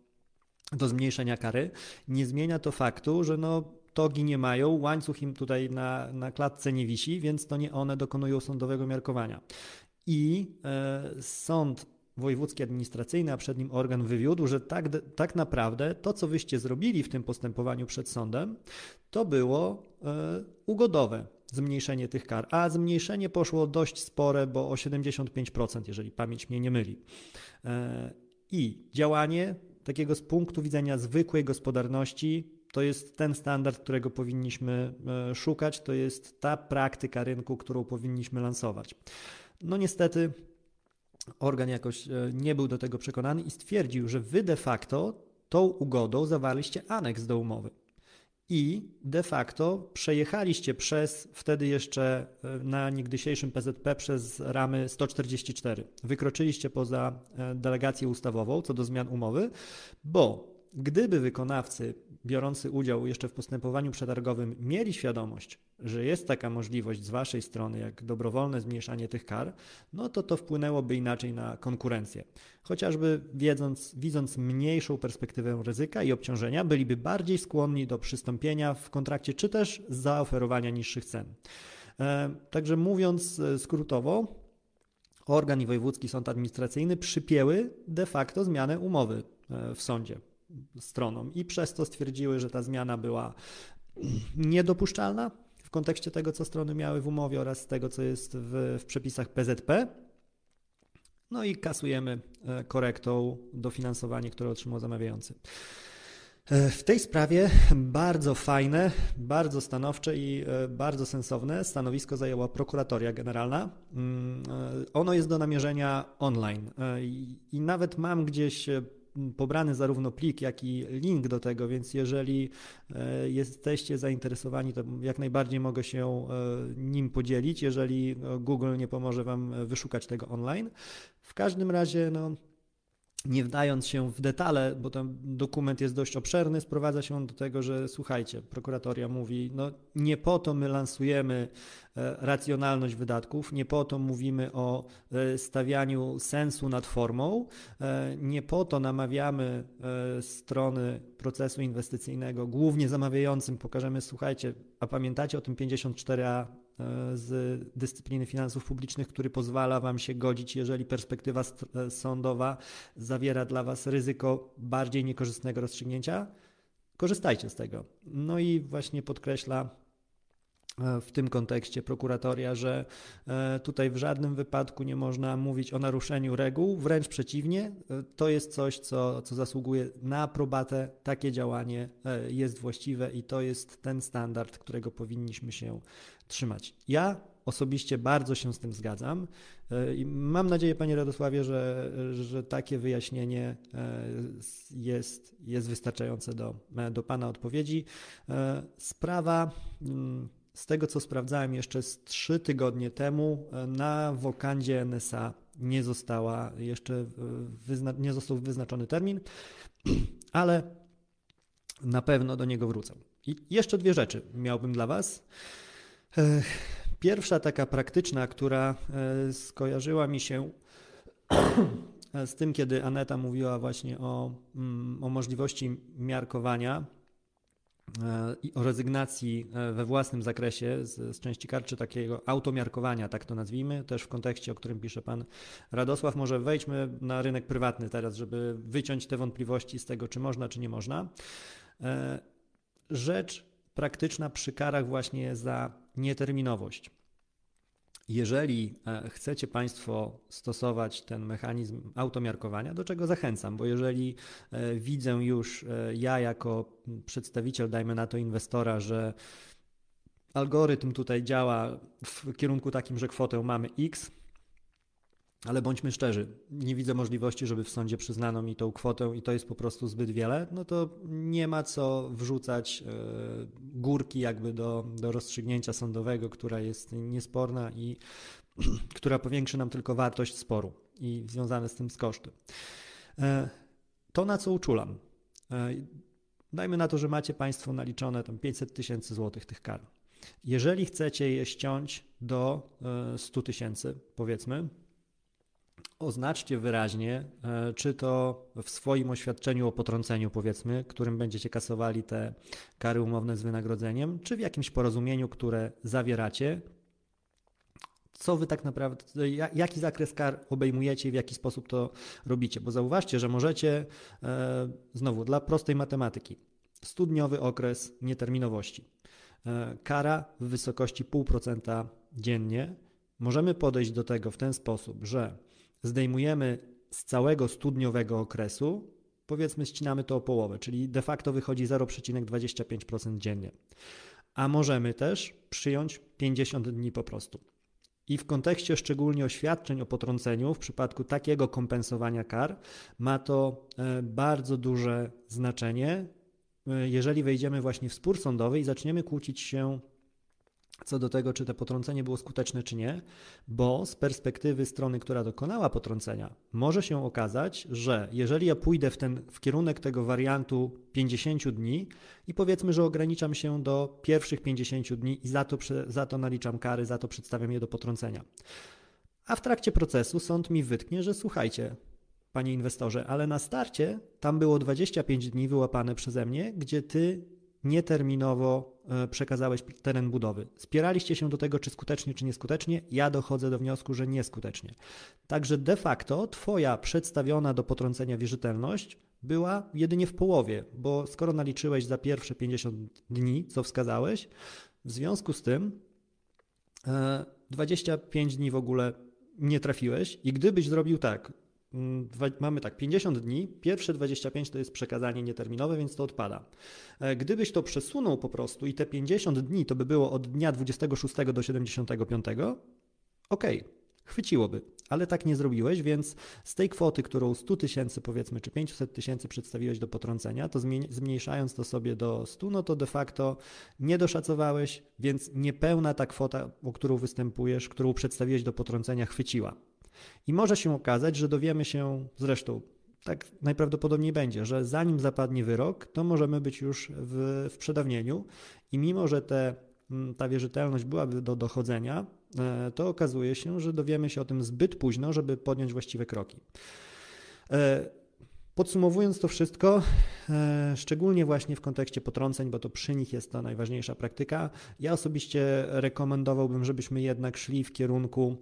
do zmniejszenia kary. Nie zmienia to faktu, że no, togi nie mają, łańcuch im tutaj na, na klatce nie wisi, więc to nie one dokonują sądowego miarkowania. I e, sąd wojewódzki administracyjny, a przed nim organ wywiódł, że tak, tak naprawdę to, co wyście zrobili w tym postępowaniu przed sądem, to było e, ugodowe zmniejszenie tych kar, a zmniejszenie poszło dość spore, bo o 75%, jeżeli pamięć mnie nie myli. E, I działanie takiego z punktu widzenia zwykłej gospodarności, to jest ten standard, którego powinniśmy e, szukać, to jest ta praktyka rynku, którą powinniśmy lansować. No niestety organ jakoś e, nie był do tego przekonany i stwierdził, że wy de facto tą ugodą zawarliście aneks do umowy. I de facto przejechaliście przez wtedy jeszcze e, na niegdysiejszym PZP przez ramy 144. Wykroczyliście poza e, delegację ustawową co do zmian umowy, bo gdyby wykonawcy biorący udział jeszcze w postępowaniu przetargowym mieli świadomość, że jest taka możliwość z Waszej strony, jak dobrowolne zmniejszanie tych kar, no to to wpłynęłoby inaczej na konkurencję. Chociażby wiedząc, widząc mniejszą perspektywę ryzyka i obciążenia, byliby bardziej skłonni do przystąpienia w kontrakcie, czy też zaoferowania niższych cen. E, także mówiąc e, skrótowo, organ i wojewódzki sąd administracyjny przypięły de facto zmianę umowy e, w sądzie stronom i przez to stwierdziły, że ta zmiana była niedopuszczalna w kontekście tego, co strony miały w umowie oraz tego, co jest w, w przepisach PZP. No i kasujemy e, korektą dofinansowanie, które otrzymał zamawiający. E, w tej sprawie bardzo fajne, bardzo stanowcze i e, bardzo sensowne stanowisko zajęła prokuratoria generalna. Mm, ono jest do namierzenia online i nawet mam gdzieś pobrany zarówno plik, jak i link do tego, więc jeżeli e, jesteście zainteresowani, to jak najbardziej mogę się e, nim podzielić, jeżeli e, Google nie pomoże Wam wyszukać tego online. W każdym razie, no, nie wdając się w detale, bo ten dokument jest dość obszerny, sprowadza się on do tego, że słuchajcie, prokuratoria mówi, no nie po to my lansujemy e, racjonalność wydatków, nie po to mówimy o e, stawianiu sensu nad formą, e, nie po to namawiamy strony procesu inwestycyjnego, głównie zamawiającym, pokażemy, słuchajcie, a pamiętacie o tym 54a E, z dyscypliny finansów publicznych, który pozwala Wam się godzić, jeżeli perspektywa e, sądowa zawiera dla Was ryzyko bardziej niekorzystnego rozstrzygnięcia. Korzystajcie z tego. No i właśnie podkreśla e, w tym kontekście prokuratoria, że tutaj w żadnym wypadku nie można mówić o naruszeniu reguł, wręcz przeciwnie, to jest coś, co, co zasługuje na aprobatę. Takie działanie jest właściwe i to jest ten standard, którego powinniśmy się trzymać. Ja osobiście bardzo się z tym zgadzam e, i mam nadzieję, panie Radosławie, że, że takie wyjaśnienie e, jest, jest wystarczające do, e, do pana odpowiedzi. Sprawa mm, z tego, co sprawdzałem jeszcze z trzy tygodnie temu, na wokandzie NSA nie została jeszcze wyzna- nie został wyznaczony termin, ale na pewno do niego wrócę. I jeszcze dwie rzeczy miałbym dla Was. Pierwsza taka praktyczna, która e, skojarzyła mi się z tym, kiedy Aneta mówiła właśnie o, mm, o możliwości miarkowania e, o rezygnacji e, we własnym zakresie z, z części kart, czy takiego automiarkowania, tak to nazwijmy, też w kontekście, o którym pisze pan Radosław. Może wejdźmy na rynek prywatny teraz, żeby wyciąć te wątpliwości z tego, czy można, czy nie można. Rzecz praktyczna przy karach właśnie za nieterminowość. Jeżeli e, chcecie Państwo stosować ten mechanizm automiarkowania, do czego zachęcam, bo jeżeli e, widzę już e, ja jako przedstawiciel, dajmy na to inwestora, że algorytm tutaj działa w kierunku takim, że kwotę mamy X, ale bądźmy szczerzy, nie widzę możliwości, żeby w sądzie przyznano mi tą kwotę i to jest po prostu zbyt wiele, no to nie ma co wrzucać e, górki jakby do, do rozstrzygnięcia sądowego, która jest niesporna i która powiększy nam tylko wartość sporu i związane z tym z koszty. E, to na co uczulam. E, dajmy na to, że macie Państwo naliczone tam 500 tysięcy złotych tych kar. Jeżeli chcecie je ściąć do 100 tysięcy, powiedzmy, Oznaczcie wyraźnie, e, czy to w swoim oświadczeniu o potrąceniu, powiedzmy, którym będziecie kasowali te kary umowne z wynagrodzeniem, czy w jakimś porozumieniu, które zawieracie, co wy tak naprawdę, jaki zakres kar obejmujecie i w jaki sposób to robicie. Bo zauważcie, że możecie, e, znowu dla prostej matematyki, studniowy okres nieterminowości, e, kara w wysokości 0,5% dziennie. Możemy podejść do tego w ten sposób, że zdejmujemy z całego studniowego okresu, powiedzmy ścinamy to o połowę, czyli de facto wychodzi 0,25% dziennie. A możemy też przyjąć 50 dni po prostu. I w kontekście szczególnie oświadczeń o potrąceniu, w przypadku takiego kompensowania kar, ma to e, bardzo duże znaczenie, jeżeli wejdziemy właśnie w spór sądowy i zaczniemy kłócić się co do tego, czy to potrącenie było skuteczne, czy nie, bo z perspektywy strony, która dokonała potrącenia, może się okazać, że jeżeli ja pójdę w, ten, w kierunek tego wariantu 50 dni i powiedzmy, że ograniczam się do pierwszych 50 dni i za to, za to naliczam kary, za to przedstawiam je do potrącenia. A w trakcie procesu sąd mi wytknie, że słuchajcie, panie inwestorze, ale na starcie tam było 25 dni wyłapane przeze mnie, gdzie ty nieterminowo e, przekazałeś teren budowy. Spieraliście się do tego, czy skutecznie, czy nieskutecznie. Ja dochodzę do wniosku, że nieskutecznie. Także de facto Twoja przedstawiona do potrącenia wierzytelność była jedynie w połowie, bo skoro naliczyłeś za pierwsze 50 dni, co wskazałeś, w związku z tym 25 e, dni w ogóle nie trafiłeś i gdybyś zrobił tak, mamy tak, 50 dni, pierwsze 25 to jest przekazanie nieterminowe, więc to odpada. E, gdybyś to przesunął po prostu i te 50 dni to by było od dnia 26 do 75, ok, chwyciłoby, ale tak nie zrobiłeś, więc z tej kwoty, którą 100 tysięcy powiedzmy, czy 500 tysięcy przedstawiłeś do potrącenia, to zmniejszając to sobie do 100, no to de facto nie doszacowałeś, więc niepełna ta kwota, o którą występujesz, którą przedstawiłeś do potrącenia, chwyciła. I może się okazać, że dowiemy się, zresztą tak najprawdopodobniej będzie, że zanim zapadnie wyrok, to możemy być już w, w przedawnieniu i mimo, że te, mm, ta wierzytelność byłaby do dochodzenia, e, to okazuje się, że dowiemy się o tym zbyt późno, żeby podjąć właściwe kroki. E, podsumowując to wszystko, e, szczególnie właśnie w kontekście potrąceń, bo to przy nich jest to najważniejsza praktyka, ja osobiście rekomendowałbym, żebyśmy jednak szli w kierunku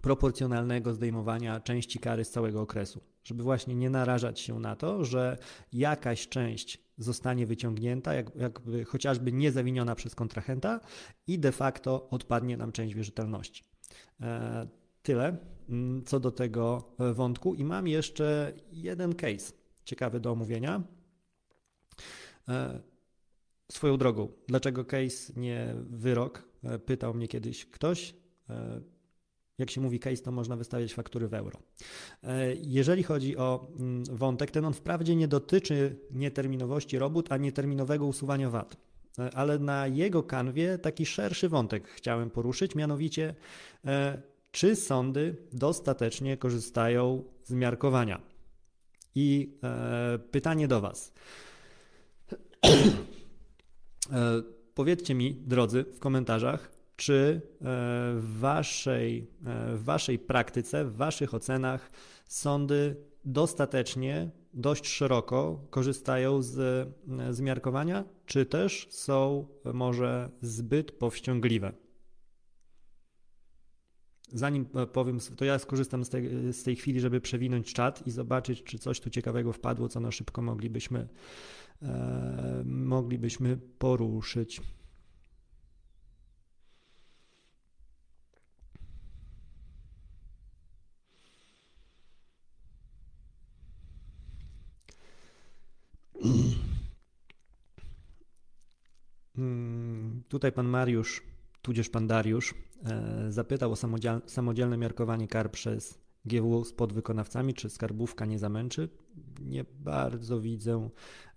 proporcjonalnego zdejmowania części kary z całego okresu, żeby właśnie nie narażać się na to, że jakaś część zostanie wyciągnięta, jak, jakby chociażby niezawiniona przez kontrahenta i de facto odpadnie nam część wierzytelności. E, tyle mm, co do tego wątku i mam jeszcze jeden case ciekawy do omówienia. E, swoją drogą, dlaczego case, nie wyrok? E, pytał mnie kiedyś ktoś jak się mówi case, to można wystawiać faktury w euro. E, jeżeli chodzi o mm, wątek, ten on wprawdzie nie dotyczy nieterminowości robót, a nieterminowego usuwania VAT. E, ale na jego kanwie taki szerszy wątek chciałem poruszyć, mianowicie e, czy sądy dostatecznie korzystają z miarkowania? I pytanie do Was. Powiedzcie mi, drodzy, w komentarzach, czy e, w waszej, e, w waszej praktyce, w waszych ocenach sądy dostatecznie, dość szeroko korzystają z zmiarkowania, czy też są może zbyt powściągliwe? Zanim e, powiem, to ja skorzystam z tej, z tej chwili, żeby przewinąć czat i zobaczyć, czy coś tu ciekawego wpadło, co na szybko moglibyśmy, e, moglibyśmy poruszyć. Tutaj pan Mariusz, tudzież pan Dariusz, e, zapytał o samodzielne miarkowanie kar przez GW z podwykonawcami, czy skarbówka nie zamęczy. Nie bardzo widzę,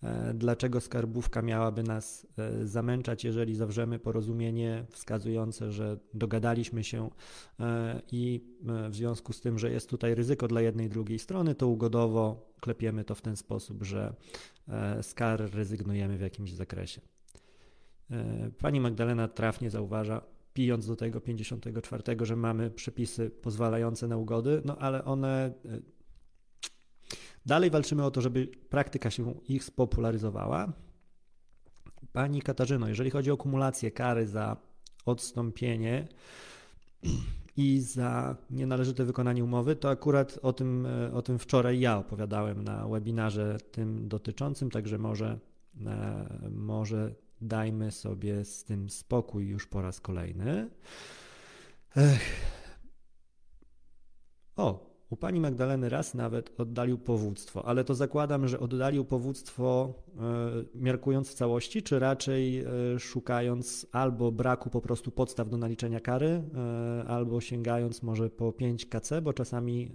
e, dlaczego skarbówka miałaby nas e, zamęczać, jeżeli zawrzemy porozumienie wskazujące, że dogadaliśmy się i w związku z tym, że jest tutaj ryzyko dla jednej i drugiej strony, to ugodowo klepiemy to w ten sposób, że z kar rezygnujemy w jakimś zakresie. E, pani Magdalena trafnie zauważa, pijąc do tego 54, że mamy przepisy pozwalające na ugody, no ale one. E, dalej walczymy o to, żeby praktyka się ich spopularyzowała. Pani Katarzyno, jeżeli chodzi o kumulację kary za odstąpienie i za nienależyte wykonanie umowy, to akurat o tym, e, o tym wczoraj ja opowiadałem na webinarze tym dotyczącym, także może, może Dajmy sobie z tym spokój już po raz kolejny. Ech. O, U pani Magdaleny raz nawet oddalił powództwo, ale to zakładam, że oddalił powództwo e, miarkując w całości, czy raczej e, szukając albo braku po prostu podstaw do naliczenia kary, e, albo sięgając może po 5 KC, bo czasami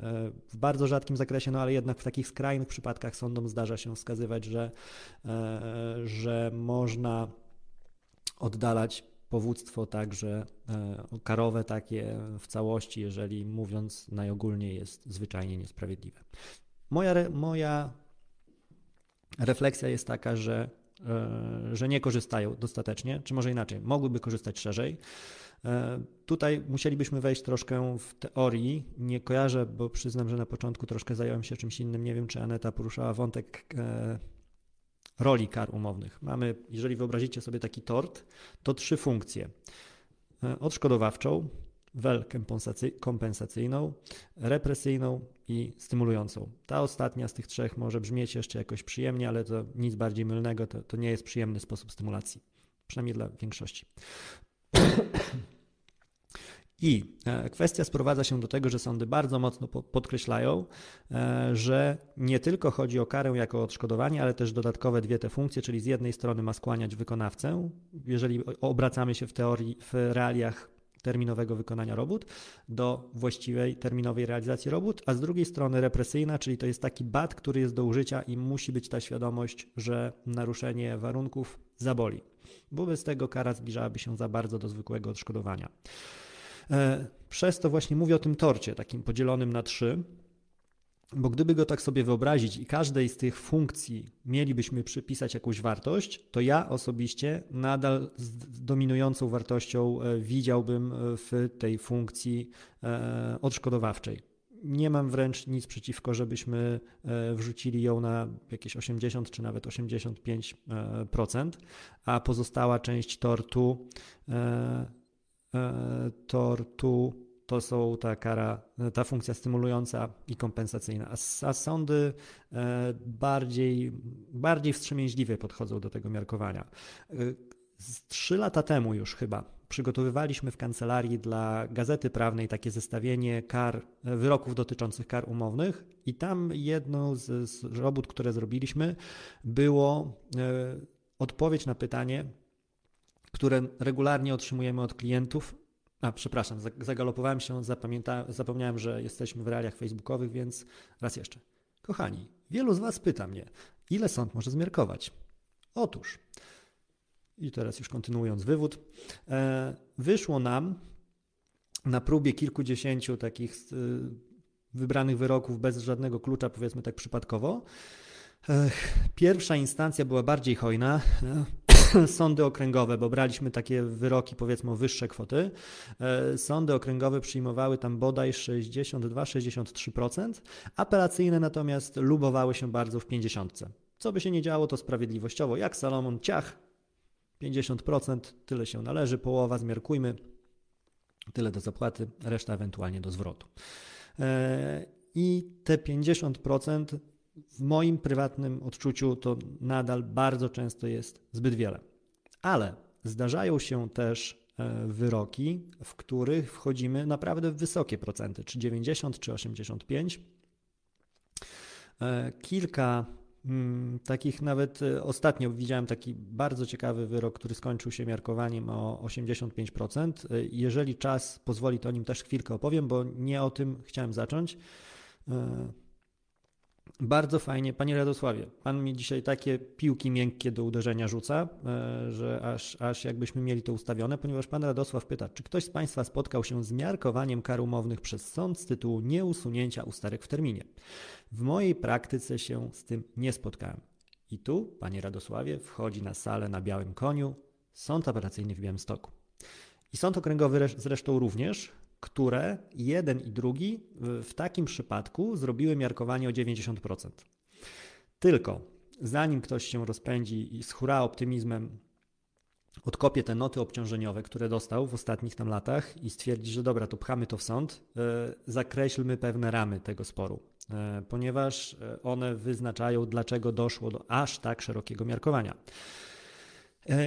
w bardzo rzadkim zakresie, no ale jednak w takich skrajnych przypadkach sądom zdarza się wskazywać, że, że można oddalać powództwo także e, karowe takie w całości, jeżeli mówiąc najogólniej jest zwyczajnie niesprawiedliwe. Moja, moja refleksja jest taka, że, e, że nie korzystają dostatecznie, czy może inaczej, mogłyby korzystać szerzej. E, tutaj musielibyśmy wejść troszkę w teorii. Nie kojarzę, bo przyznam, że na początku troszkę zająłem się czymś innym. Nie wiem, czy Aneta poruszała wątek roli kar umownych. Mamy, jeżeli wyobrazicie sobie taki tort, to trzy funkcje. E, odszkodowawczą, wel kompensacyjną, represyjną i stymulującą. Ta ostatnia z tych trzech może brzmieć jeszcze jakoś przyjemnie, ale to nic bardziej mylnego, to, to nie jest przyjemny sposób stymulacji, przynajmniej dla większości. I e, kwestia sprowadza się do tego, że sądy bardzo mocno podkreślają, e, że nie tylko chodzi o karę jako odszkodowanie, ale też dodatkowe dwie te funkcje, czyli z jednej strony ma skłaniać wykonawcę, jeżeli obracamy się w teorii, w realiach terminowego wykonania robót do właściwej terminowej realizacji robót, a z drugiej strony represyjna, czyli to jest taki bat, który jest do użycia i musi być ta świadomość, że naruszenie warunków zaboli, bo bez tego kara zbliżałaby się za bardzo do zwykłego odszkodowania. E, przez to właśnie mówię o tym torcie, takim podzielonym na trzy, bo gdyby go tak sobie wyobrazić i każdej z tych funkcji mielibyśmy przypisać jakąś wartość, to ja osobiście nadal z dominującą wartością e, widziałbym e, w tej funkcji odszkodowawczej. Nie mam wręcz nic przeciwko, żebyśmy wrzucili ją na jakieś 80 czy nawet 85%, a pozostała część tortu tortu to są ta kara, ta funkcja stymulująca i kompensacyjna, a, a sądy e, bardziej, bardziej wstrzemięźliwie podchodzą do tego miarkowania. E, trzy lata temu już chyba przygotowywaliśmy w kancelarii dla Gazety Prawnej takie zestawienie kar, wyroków dotyczących kar umownych i tam jedną z, z robót, które zrobiliśmy, było odpowiedź na pytanie, które regularnie otrzymujemy od klientów. A, przepraszam, zagalopowałem się, zapomniałem, że jesteśmy w realiach facebookowych, więc raz jeszcze. Kochani, wielu z Was pyta mnie, ile sąd może zmiarkować? Otóż, i teraz już kontynuując wywód, e, wyszło nam na próbie kilkudziesięciu takich e, wybranych wyroków bez żadnego klucza, powiedzmy tak przypadkowo. Pierwsza instancja była bardziej hojna. sądy okręgowe, bo braliśmy takie wyroki, powiedzmy o wyższe kwoty, e, sądy okręgowe przyjmowały tam bodaj 62-63%, apelacyjne natomiast lubowały się bardzo w 50%. Co by się nie działo, to sprawiedliwościowo, jak Salomon ciach, 50%, tyle się należy, połowa zmiarkujmy, tyle do zapłaty, reszta ewentualnie do zwrotu. E, I te 50% w moim prywatnym odczuciu to nadal bardzo często jest zbyt wiele. Ale zdarzają się też e, wyroki, w których wchodzimy naprawdę w wysokie procenty, czy 90, czy 85. E, kilka mm, takich nawet e, ostatnio widziałem taki bardzo ciekawy wyrok, który skończył się miarkowaniem o 85%. Jeżeli czas pozwoli, to o nim też chwilkę opowiem, bo nie o tym chciałem zacząć. Bardzo fajnie, Panie Radosławie, Pan mi dzisiaj takie piłki miękkie do uderzenia rzuca, e, że aż, aż jakbyśmy mieli to ustawione, ponieważ Pan Radosław pyta, czy ktoś z Państwa spotkał się z miarkowaniem kar umownych przez sąd z tytułu nieusunięcia ustarek w terminie. W mojej praktyce się z tym nie spotkałem. I tu, Panie Radosławie, wchodzi na salę na białym koniu Sąd Apelacyjny w Białymstoku. I sąd okręgowy zresztą również, które jeden i drugi w takim przypadku zrobiły miarkowanie o 90%. Tylko zanim ktoś się rozpędzi i z hura optymizmem odkopie te noty obciążeniowe, które dostał w ostatnich tam latach i stwierdzi, że dobra, to pchamy to w sąd, e, zakreślmy pewne ramy tego sporu, e, ponieważ e, one wyznaczają, dlaczego doszło do aż tak szerokiego miarkowania.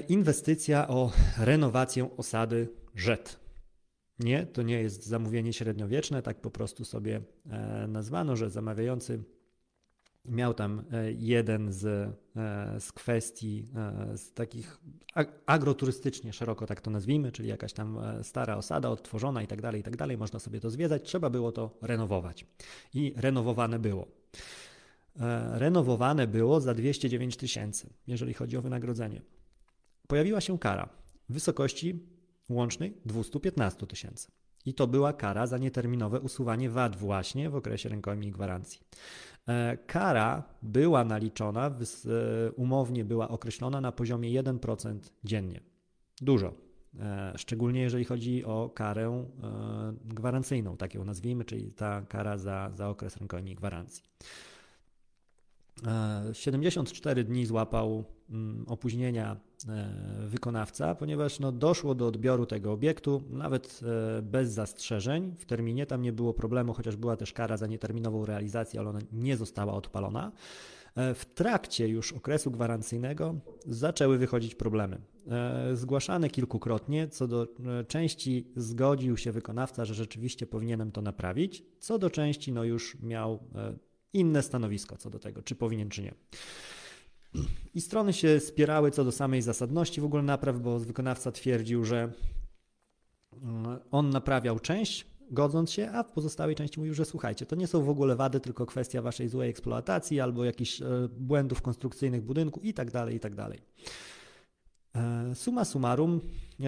Inwestycja o renowację osady Rzet Nie, to nie jest zamówienie średniowieczne, tak po prostu sobie e, nazwano, że zamawiający miał tam e, jeden z, e, z kwestii, z takich agroturystycznie szeroko tak to nazwijmy, czyli jakaś tam stara osada odtworzona i tak dalej, i tak dalej, można sobie to zwiedzać, trzeba było to renowować. I renowowane było. Renowowane było za 209 tysięcy, jeżeli chodzi o wynagrodzenie. Pojawiła się kara w wysokości łącznej 215 tysięcy. I to była kara za nieterminowe usuwanie VAT właśnie w okresie rękojmi i gwarancji. E, kara była naliczona, e, umownie była określona na poziomie 1% dziennie. Dużo. E, szczególnie jeżeli chodzi o karę gwarancyjną, tak ją nazwijmy, czyli ta kara za, za okres rękojmi i gwarancji. 74 dni złapał mm, opóźnienia e, wykonawca, ponieważ no, doszło do odbioru tego obiektu nawet e, bez zastrzeżeń w terminie. Tam nie było problemu, chociaż była też kara za nieterminową realizację, ale ona nie została odpalona. E, w trakcie już okresu gwarancyjnego zaczęły wychodzić problemy. Zgłaszane kilkukrotnie, co do części zgodził się wykonawca, że rzeczywiście powinienem to naprawić, co do części no już miał inne stanowisko co do tego, czy powinien, czy nie. I strony się spierały co do samej zasadności w ogóle napraw, bo wykonawca twierdził, że mm, on naprawiał część, godząc się, a w pozostałej części mówił, że słuchajcie, to nie są w ogóle wady, tylko kwestia waszej złej eksploatacji albo jakichś e, błędów konstrukcyjnych budynku i tak dalej, i tak dalej. E, suma summarum,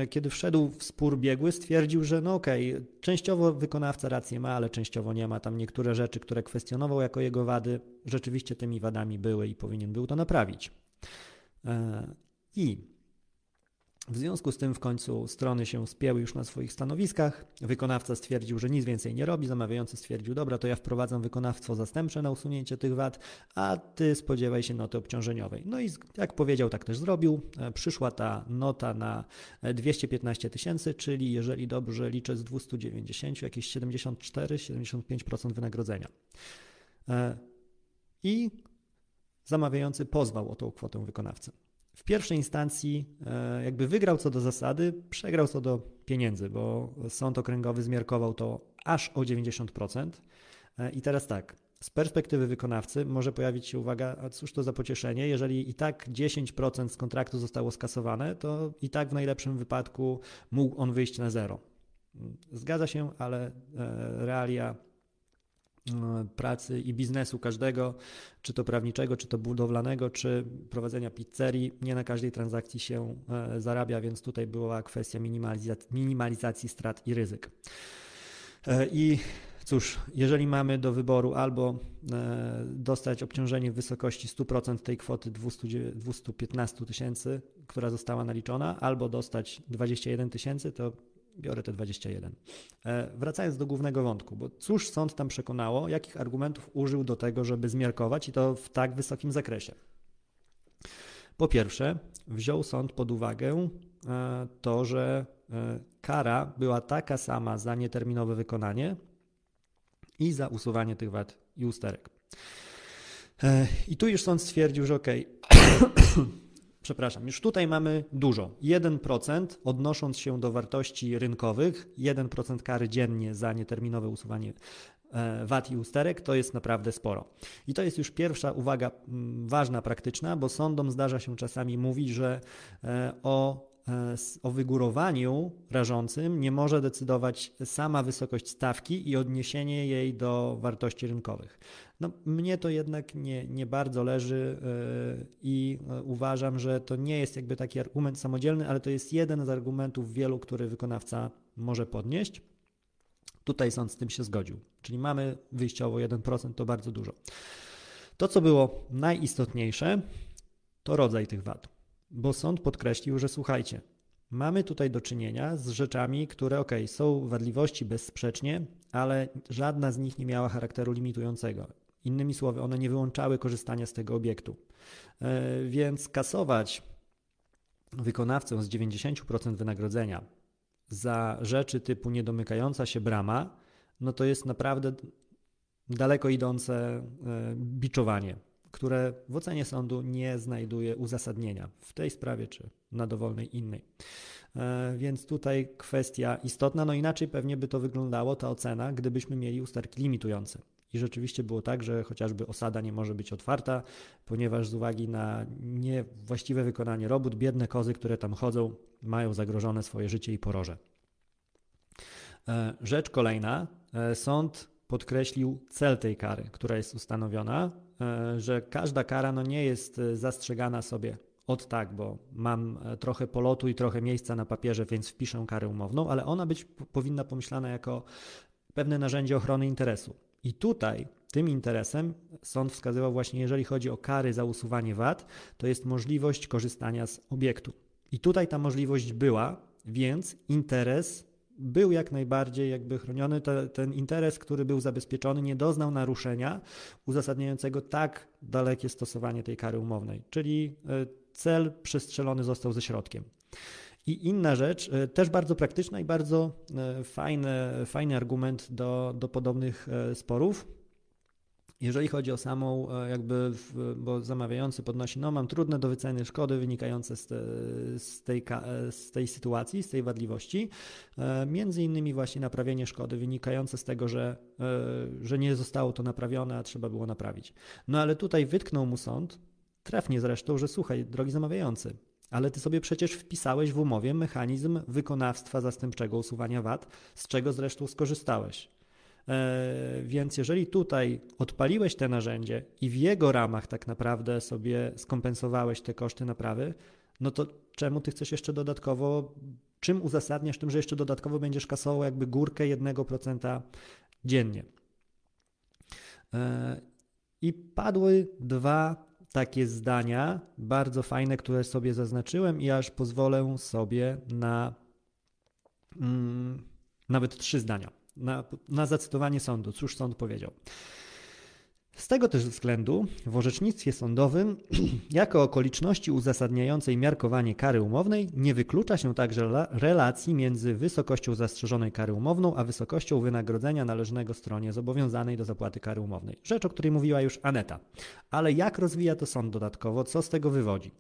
kiedy wszedł w spór biegły, stwierdził, że no okej, okay, częściowo wykonawca rację ma, ale częściowo nie ma. Tam niektóre rzeczy, które kwestionował jako jego wady, rzeczywiście tymi wadami były i powinien był to naprawić. E, I w związku z tym w końcu strony się spięły już na swoich stanowiskach. Wykonawca stwierdził, że nic więcej nie robi. Zamawiający stwierdził, dobra, to ja wprowadzam wykonawstwo zastępcze na usunięcie tych wad, a ty spodziewaj się noty obciążeniowej. No i jak powiedział, tak też zrobił. E, przyszła ta nota na 215 tysięcy, czyli jeżeli dobrze liczę z 290, jakieś 74-75% wynagrodzenia. E, I zamawiający pozwał o tą kwotę wykonawcę w pierwszej instancji e, jakby wygrał co do zasady, przegrał co do pieniędzy, bo sąd okręgowy zmiarkował to aż o 90%. E, I teraz tak, z perspektywy wykonawcy może pojawić się uwaga, a cóż to za pocieszenie, jeżeli i tak 10% z kontraktu zostało skasowane, to i tak w najlepszym wypadku mógł on wyjść na zero. Zgadza się, ale e, realia pracy i biznesu każdego, czy to prawniczego, czy to budowlanego, czy prowadzenia pizzerii. Nie na każdej transakcji się e, zarabia, więc tutaj była kwestia minimalizacji, minimalizacji strat i ryzyk. E, I cóż, jeżeli mamy do wyboru albo dostać obciążenie w wysokości 100% tej kwoty 200, 215 tysięcy, która została naliczona, albo dostać 21 tysięcy, to biorę te 21. E, wracając do głównego wątku, bo cóż sąd tam przekonało, jakich argumentów użył do tego, żeby zmiarkować i to w tak wysokim zakresie? Po pierwsze, wziął sąd pod uwagę e, to, że e, kara była taka sama za nieterminowe wykonanie i za usuwanie tych wad i usterek. I tu już sąd stwierdził, że ok, przepraszam, już tutaj mamy dużo. 1% odnosząc się do wartości rynkowych, 1% kary dziennie za nieterminowe usuwanie e, VAT i usterek, to jest naprawdę sporo. I to jest już pierwsza uwaga ważna, praktyczna, bo sądom zdarza się czasami mówić, że e, o o wygórowaniu rażącym nie może decydować sama wysokość stawki i odniesienie jej do wartości rynkowych. No, mnie to jednak nie, nie bardzo leży e, i e, uważam, że to nie jest jakby taki argument samodzielny, ale to jest jeden z argumentów wielu, który wykonawca może podnieść. Tutaj sąd z tym się zgodził. Czyli mamy wyjściowo 1%, to bardzo dużo. To, co było najistotniejsze, to rodzaj tych wad bo sąd podkreślił, że słuchajcie, mamy tutaj do czynienia z rzeczami, które ok, są wadliwości bezsprzecznie, ale żadna z nich nie miała charakteru limitującego. Innymi słowy, one nie wyłączały korzystania z tego obiektu. E, więc kasować wykonawcę z 90% wynagrodzenia za rzeczy typu niedomykająca się brama, no to jest naprawdę daleko idące e, biczowanie które w ocenie sądu nie znajduje uzasadnienia w tej sprawie czy na dowolnej innej. E, więc tutaj kwestia istotna, no inaczej pewnie by to wyglądało, ta ocena, gdybyśmy mieli usterki limitujące. I rzeczywiście było tak, że chociażby osada nie może być otwarta, ponieważ z uwagi na niewłaściwe wykonanie robót, biedne kozy, które tam chodzą, mają zagrożone swoje życie i poroże. E, rzecz kolejna, e, sąd podkreślił cel tej kary, która jest ustanowiona, że każda kara no nie jest zastrzegana sobie od tak, bo mam trochę polotu i trochę miejsca na papierze, więc wpiszę karę umowną, ale ona być powinna pomyślana jako pewne narzędzie ochrony interesu. I tutaj tym interesem sąd wskazywał właśnie, jeżeli chodzi o kary za usuwanie wad, to jest możliwość korzystania z obiektu. I tutaj ta możliwość była, więc interes był jak najbardziej jakby chroniony. Te, ten interes, który był zabezpieczony, nie doznał naruszenia uzasadniającego tak dalekie stosowanie tej kary umownej, czyli e, cel przestrzelony został ze środkiem. I inna rzecz, e, też bardzo praktyczna i bardzo e, fajny, fajny argument do, do podobnych sporów, jeżeli chodzi o samą, e, jakby, bo zamawiający podnosi, no mam trudne do wyceny szkody wynikające z, te, z, tej, e, z tej sytuacji, z tej wadliwości, e, między innymi właśnie naprawienie szkody wynikające z tego, że, że nie zostało to naprawione, a trzeba było naprawić. No ale tutaj wytknął mu sąd, trafnie zresztą, że słuchaj, drogi zamawiający, ale ty sobie przecież wpisałeś w umowie mechanizm wykonawstwa zastępczego usuwania wad, z czego zresztą skorzystałeś. E, więc jeżeli tutaj odpaliłeś te narzędzie i w jego ramach tak naprawdę sobie skompensowałeś te koszty naprawy, no to czemu ty chcesz jeszcze dodatkowo, czym uzasadniasz tym, że jeszcze dodatkowo będziesz kasował jakby górkę 1% dziennie? E, I padły dwa takie zdania, bardzo fajne, które sobie zaznaczyłem i aż pozwolę sobie na mm, nawet trzy zdania na, na zacytowanie sądu. Cóż sąd powiedział? Z tego też względu w orzecznictwie sądowym jako okoliczności uzasadniającej miarkowanie kary umownej nie wyklucza się także relacji między wysokością zastrzeżonej kary umowną a wysokością wynagrodzenia należnego stronie zobowiązanej do zapłaty kary umownej. Rzecz, o której mówiła już Aneta. Ale jak rozwija to sąd dodatkowo, co z tego wywodzi?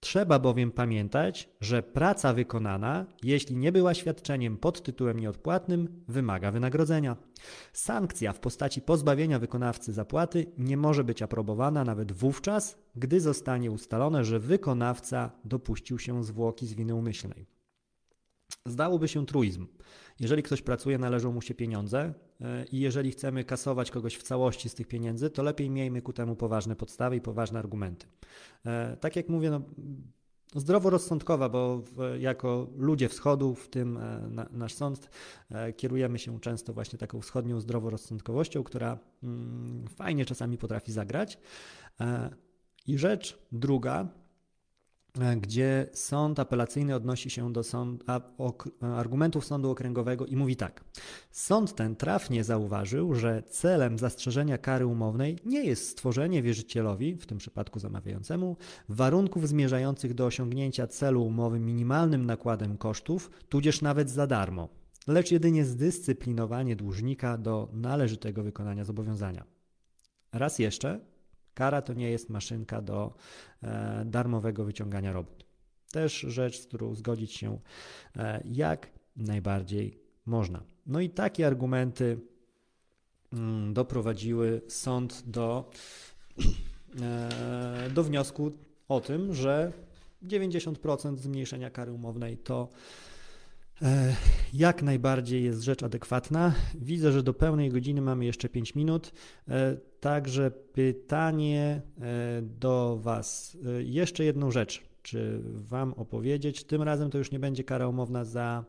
Trzeba bowiem pamiętać, że praca wykonana, jeśli nie była świadczeniem pod tytułem nieodpłatnym, wymaga wynagrodzenia. Sankcja w postaci pozbawienia wykonawcy zapłaty nie może być aprobowana nawet wówczas, gdy zostanie ustalone, że wykonawca dopuścił się zwłoki z winy umyślnej. Zdałoby się truizm. Jeżeli ktoś pracuje, należą mu się pieniądze e, i jeżeli chcemy kasować kogoś w całości z tych pieniędzy, to lepiej miejmy ku temu poważne podstawy i poważne argumenty. E, tak jak mówię, no, zdroworozsądkowa, bo jako ludzie wschodu, w tym e, nasz sąd, kierujemy się często właśnie taką wschodnią zdroworozsądkowością, która mm, fajnie czasami potrafi zagrać. I rzecz druga, gdzie sąd apelacyjny odnosi się do sąd, a, o, argumentów sądu okręgowego i mówi tak. Sąd ten trafnie zauważył, że celem zastrzeżenia kary umownej nie jest stworzenie wierzycielowi, w tym przypadku zamawiającemu, warunków zmierzających do osiągnięcia celu umowy minimalnym nakładem kosztów, tudzież nawet za darmo, lecz jedynie zdyscyplinowanie dłużnika do należytego wykonania zobowiązania. Raz jeszcze, Kara to nie jest maszynka do e, darmowego wyciągania robót. Też rzecz, z którą zgodzić się e, jak najbardziej można. No i takie argumenty mm, doprowadziły sąd do, e, do wniosku o tym, że 90% zmniejszenia kary umownej to jak najbardziej jest rzecz adekwatna. Widzę, że do pełnej godziny mamy jeszcze 5 minut. E, także pytanie e, do Was. Jeszcze jedną rzecz, czy Wam opowiedzieć. Tym razem to już nie będzie kara umowna za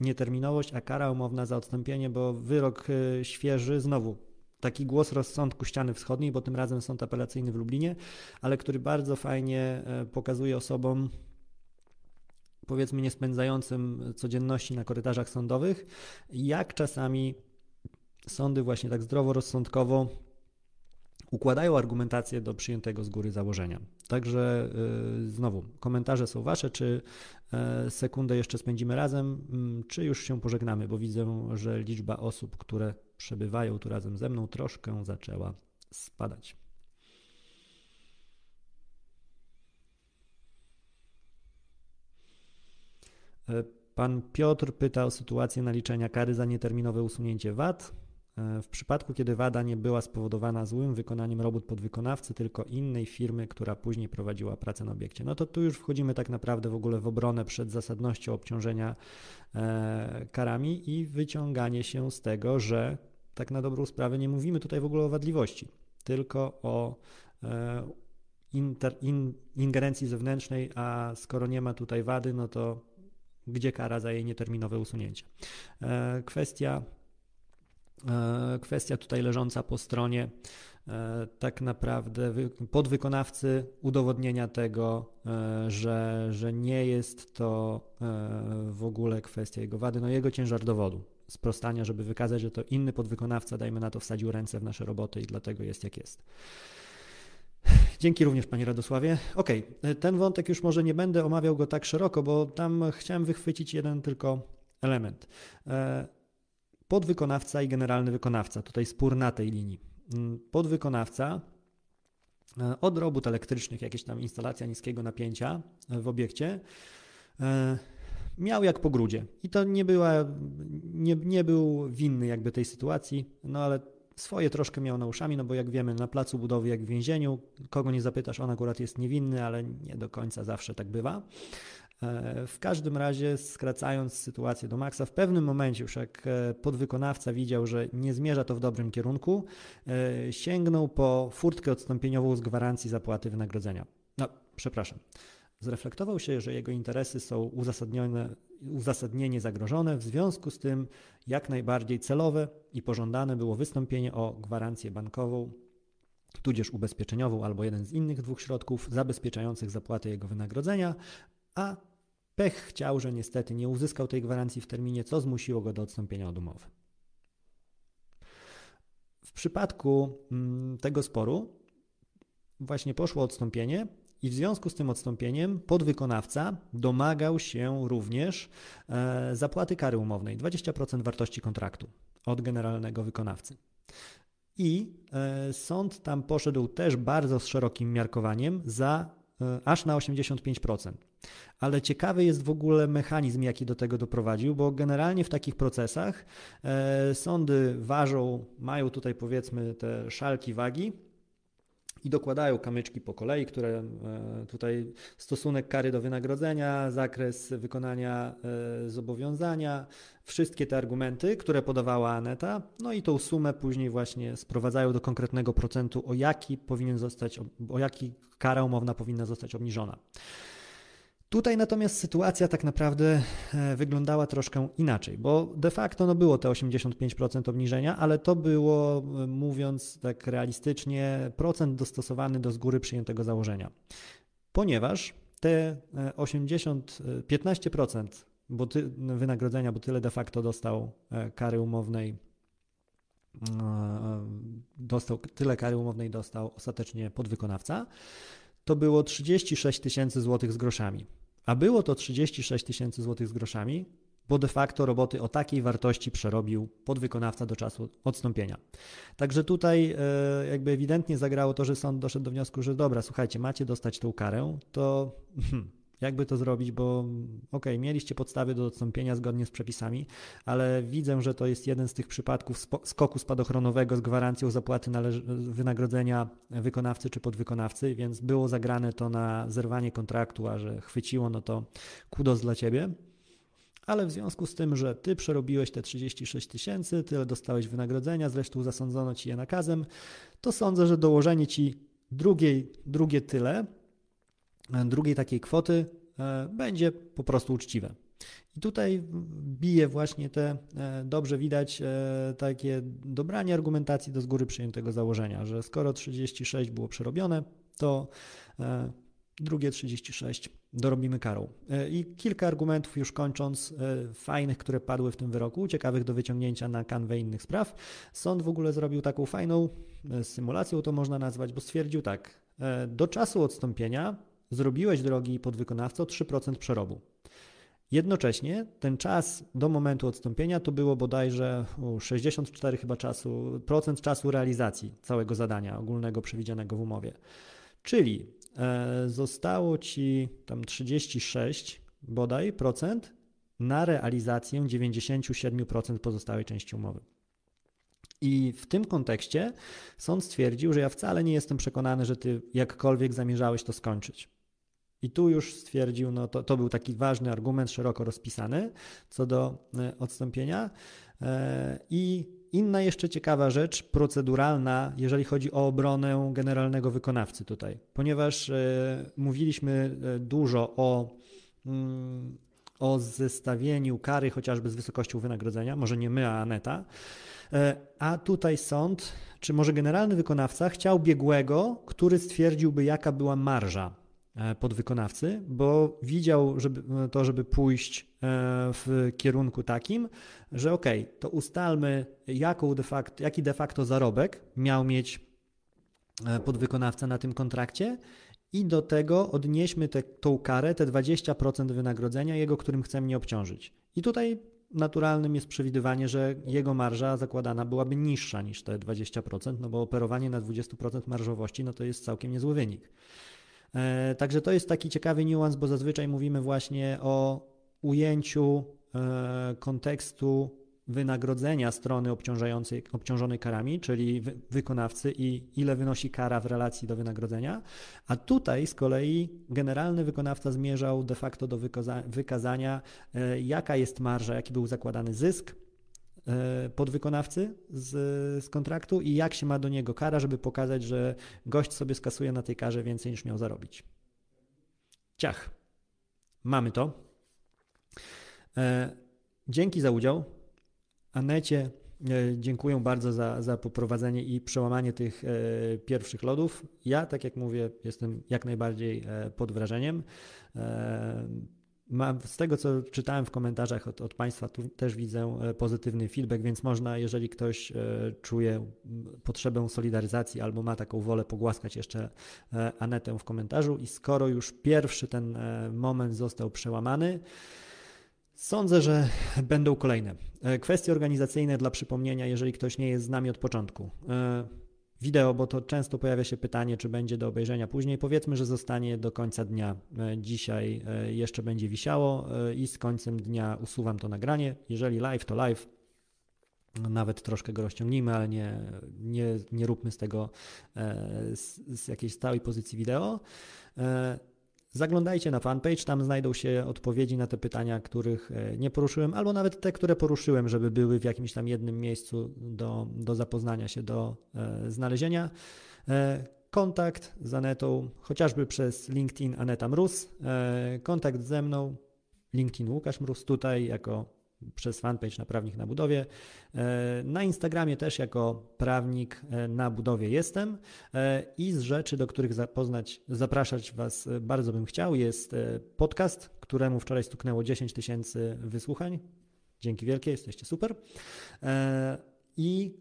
nieterminowość, a kara umowna za odstąpienie, bo wyrok świeży, znowu taki głos rozsądku ściany wschodniej, bo tym razem sąd apelacyjny w Lublinie, ale który bardzo fajnie pokazuje osobom, powiedzmy nie spędzającym codzienności na korytarzach sądowych, jak czasami sądy właśnie tak zdroworozsądkowo układają argumentację do przyjętego z góry założenia. Także yy, znowu, komentarze są Wasze, czy yy, sekundę jeszcze spędzimy razem, yy, czy już się pożegnamy, bo widzę, że liczba osób, które przebywają tu razem ze mną, troszkę zaczęła spadać. Pan Piotr pyta o sytuację naliczenia kary za nieterminowe usunięcie wad. E, w przypadku, kiedy wada nie była spowodowana złym wykonaniem robót podwykonawcy, tylko innej firmy, która później prowadziła pracę na obiekcie, no to tu już wchodzimy tak naprawdę w ogóle w obronę przed zasadnością obciążenia e, karami i wyciąganie się z tego, że tak na dobrą sprawę nie mówimy tutaj w ogóle o wadliwości, tylko o e, inter, in, ingerencji zewnętrznej, a skoro nie ma tutaj wady, no to gdzie kara za jej nieterminowe usunięcie? Kwestia E, kwestia tutaj leżąca po stronie e, tak naprawdę podwykonawcy udowodnienia tego, e, że, że nie jest to w ogóle kwestia jego wady, no jego ciężar dowodu, sprostania, żeby wykazać, że to inny podwykonawca, dajmy na to, wsadził ręce w nasze roboty i dlatego jest jak jest. Dzięki również Panie Radosławie. Ok, ten wątek już może nie będę omawiał go tak szeroko, bo tam chciałem wychwycić jeden tylko element podwykonawca i generalny wykonawca. Tutaj spór na tej linii. Mm, podwykonawca e, od robót elektrycznych, jakieś tam instalacja niskiego napięcia e, w obiekcie, e, miał jak po grudzie. I to nie, była, nie, nie był winny jakby tej sytuacji, no ale swoje troszkę miał na uszami, no bo jak wiemy, na placu budowy, jak w więzieniu, kogo nie zapytasz, on akurat jest niewinny, ale nie do końca zawsze tak bywa. E, w każdym razie, skracając sytuację do maksa, w pewnym momencie już jak e, podwykonawca widział, że nie zmierza to w dobrym kierunku, e, sięgnął po furtkę odstąpieniową z gwarancji zapłaty wynagrodzenia. No, przepraszam. Zreflektował się, że jego interesy są uzasadnione, uzasadnienie zagrożone, w związku z tym jak najbardziej celowe i pożądane było wystąpienie o gwarancję bankową tudzież ubezpieczeniową albo jeden z innych dwóch środków zabezpieczających zapłatę jego wynagrodzenia, a pech chciał, że niestety nie uzyskał tej gwarancji w terminie, co zmusiło go do odstąpienia od umowy. W przypadku mm, tego sporu właśnie poszło odstąpienie i w związku z tym odstąpieniem podwykonawca domagał się również e, zapłaty kary umownej 20% wartości kontraktu od generalnego wykonawcy. I e, sąd tam poszedł też bardzo z szerokim miarkowaniem za E, aż na 85%. Ale ciekawy jest w ogóle mechanizm, jaki do tego doprowadził, bo generalnie w takich procesach sądy ważą, mają tutaj powiedzmy te szalki wagi i dokładają kamyczki po kolei, które e, tutaj stosunek kary do wynagrodzenia, zakres wykonania zobowiązania, wszystkie te argumenty, które podawała Aneta, no i tą sumę później właśnie sprowadzają do konkretnego procentu, o jaki powinien zostać, o jaki kara umowna powinna zostać obniżona. Tutaj natomiast sytuacja tak naprawdę e, wyglądała troszkę inaczej, bo de facto no było te 85% obniżenia, ale to było, e, mówiąc tak realistycznie, procent dostosowany do z góry przyjętego założenia. Ponieważ te 80, e, 15% bo ty, wynagrodzenia, bo tyle de facto dostał kary umownej dostał, tyle kary umownej dostał ostatecznie podwykonawca, to było 36 tysięcy złotych z groszami. A było to 36 tysięcy złotych z groszami, bo de facto roboty o takiej wartości przerobił podwykonawca do czasu odstąpienia. Także tutaj e, jakby ewidentnie zagrało to, że sąd doszedł do wniosku, że dobra, słuchajcie, macie dostać tą karę, to hmm, jakby to zrobić, bo ok, mieliście podstawy do odstąpienia zgodnie z przepisami, ale widzę, że to jest jeden z tych przypadków skoku spadochronowego z gwarancją zapłaty wynagrodzenia wykonawcy czy podwykonawcy, więc było zagrane to na zerwanie kontraktu, a że chwyciło, no to kudos dla ciebie. Ale w związku z tym, że ty przerobiłeś te 36 tysięcy, tyle dostałeś wynagrodzenia, zresztą zasądzono ci je nakazem, to sądzę, że dołożenie ci drugiej, drugie tyle drugiej takiej kwoty e, będzie po prostu uczciwe. I tutaj bije właśnie te, e, dobrze widać, e, takie dobranie argumentacji do z góry przyjętego założenia, że skoro 36 było przerobione, to drugie 36 dorobimy karą. I kilka argumentów już kończąc, fajnych, które padły w tym wyroku, ciekawych do wyciągnięcia na kanwę innych spraw. Sąd w ogóle zrobił taką fajną symulację, to można nazwać, bo stwierdził tak, do czasu odstąpienia zrobiłeś, drogi podwykonawco, 3% przerobu. Jednocześnie ten czas do momentu odstąpienia to było bodajże 64 chyba czasu, procent czasu realizacji całego zadania ogólnego przewidzianego w umowie. Czyli e, zostało ci tam 36 bodaj procent na realizację 97% pozostałej części umowy. I w tym kontekście sąd stwierdził, że ja wcale nie jestem przekonany, że ty jakkolwiek zamierzałeś to skończyć. I tu już stwierdził, no to, to był taki ważny argument, szeroko rozpisany co do e, odstąpienia. E, I inna jeszcze ciekawa rzecz, proceduralna, jeżeli chodzi o obronę generalnego wykonawcy tutaj, ponieważ e, mówiliśmy dużo o mm, o zestawieniu kary chociażby z wysokością wynagrodzenia, może nie my, a Aneta, a tutaj sąd, czy może generalny wykonawca chciał biegłego, który stwierdziłby, jaka była marża podwykonawcy, bo widział żeby, to, żeby pójść e, w kierunku takim, że ok, to ustalmy, jaką de facto, jaki de facto zarobek miał mieć podwykonawca na tym kontrakcie i do tego odnieśmy te, tą karę, te 20% wynagrodzenia jego, którym chcemy nie obciążyć. I tutaj naturalnym jest przewidywanie, że jego marża zakładana byłaby niższa niż te 20%, no bo operowanie na 20% marżowości no to jest całkiem niezły wynik. E, także to jest taki ciekawy niuans, bo zazwyczaj mówimy właśnie o ujęciu e, kontekstu wynagrodzenia strony obciążającej, obciążonej karami, czyli wy, wykonawcy i ile wynosi kara w relacji do wynagrodzenia, a tutaj z kolei generalny wykonawca zmierzał de facto do wykazania, e, jaka jest marża, jaki był zakładany zysk podwykonawcy z, z kontraktu i jak się ma do niego kara, żeby pokazać, że gość sobie skasuje na tej karze więcej niż miał zarobić. Ciach. Mamy to. E, dzięki za udział. Anecie e, dziękuję bardzo za, za poprowadzenie i przełamanie tych e, pierwszych lodów. Ja, tak jak mówię, jestem jak najbardziej e, pod wrażeniem. Z tego, co czytałem w komentarzach od, od Państwa, tu też widzę pozytywny feedback, więc można, jeżeli ktoś czuje potrzebę solidaryzacji albo ma taką wolę, pogłaskać jeszcze Anetę w komentarzu. I skoro już pierwszy ten moment został przełamany, Sądzę, że będą kolejne. E, kwestie organizacyjne dla przypomnienia, jeżeli ktoś nie jest z nami od początku. E, wideo, bo to często pojawia się pytanie, czy będzie do obejrzenia później. Powiedzmy, że zostanie do końca dnia. E, dzisiaj jeszcze będzie wisiało i z końcem dnia usuwam to nagranie. Jeżeli live, to live. Nawet troszkę go rozciągnijmy, ale nie, nie, nie róbmy z tego z, z jakiejś stałej pozycji wideo. Zaglądajcie na fanpage, tam znajdą się odpowiedzi na te pytania, których e, nie poruszyłem, albo nawet te, które poruszyłem, żeby były w jakimś tam jednym miejscu do, do zapoznania się, do e, znalezienia. E, kontakt z Anetą, chociażby przez LinkedIn Aneta Mróz, e, kontakt ze mną, LinkedIn Łukasz Mróz, tutaj jako przez fanpage na Prawnik na Budowie. E, na Instagramie też jako prawnik e, na budowie jestem e, i z rzeczy, do których zapoznać, zapraszać Was bardzo bym chciał, jest podcast, któremu wczoraj stuknęło 10 tysięcy wysłuchań. Dzięki wielkie, jesteście super. I,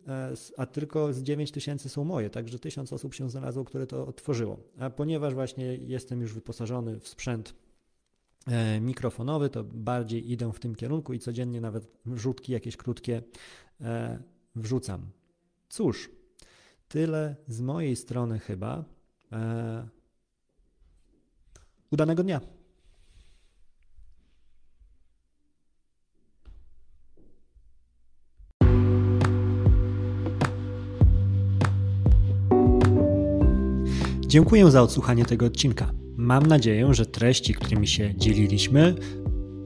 a tylko z 9 tysięcy są moje, także tysiąc osób się znalazło, które to otworzyło. A ponieważ właśnie jestem już wyposażony w sprzęt mikrofonowy, to bardziej idę w tym kierunku i codziennie nawet rzutki jakieś krótkie e, wrzucam. Cóż, tyle z mojej strony chyba. E, udanego dnia. Dziękuję za odsłuchanie tego odcinka. Mam nadzieję, że treści, którymi się dzieliliśmy,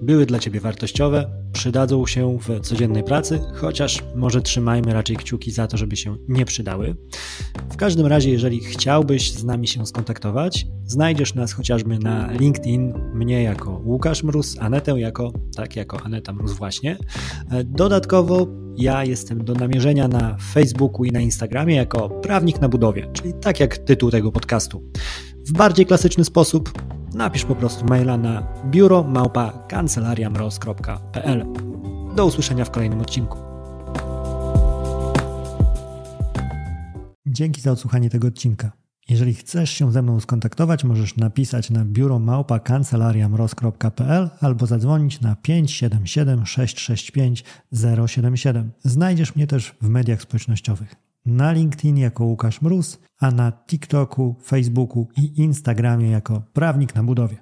były dla Ciebie wartościowe, przydadzą się w codziennej pracy, chociaż może trzymajmy raczej kciuki za to, żeby się nie przydały. W każdym razie, jeżeli chciałbyś z nami się skontaktować, znajdziesz nas chociażby na LinkedIn, mnie jako Łukasz Mróz, Anetę jako, tak, jako Aneta Mróz właśnie. Dodatkowo ja jestem do namierzenia na Facebooku i na Instagramie jako prawnik na budowie, czyli tak jak tytuł tego podcastu. W bardziej klasyczny sposób napisz po prostu maila na biuro małpa kancelariamroz.pl. Do usłyszenia w kolejnym odcinku. Dzięki za odsłuchanie tego odcinka. Jeżeli chcesz się ze mną skontaktować, możesz napisać na biuro małpa kancelariamroz.pl albo zadzwonić na 577 665 077. Znajdziesz mnie też w mediach społecznościowych na LinkedIn jako Łukasz Mróz, a na TikToku, Facebooku i Instagramie jako Prawnik na Budowie.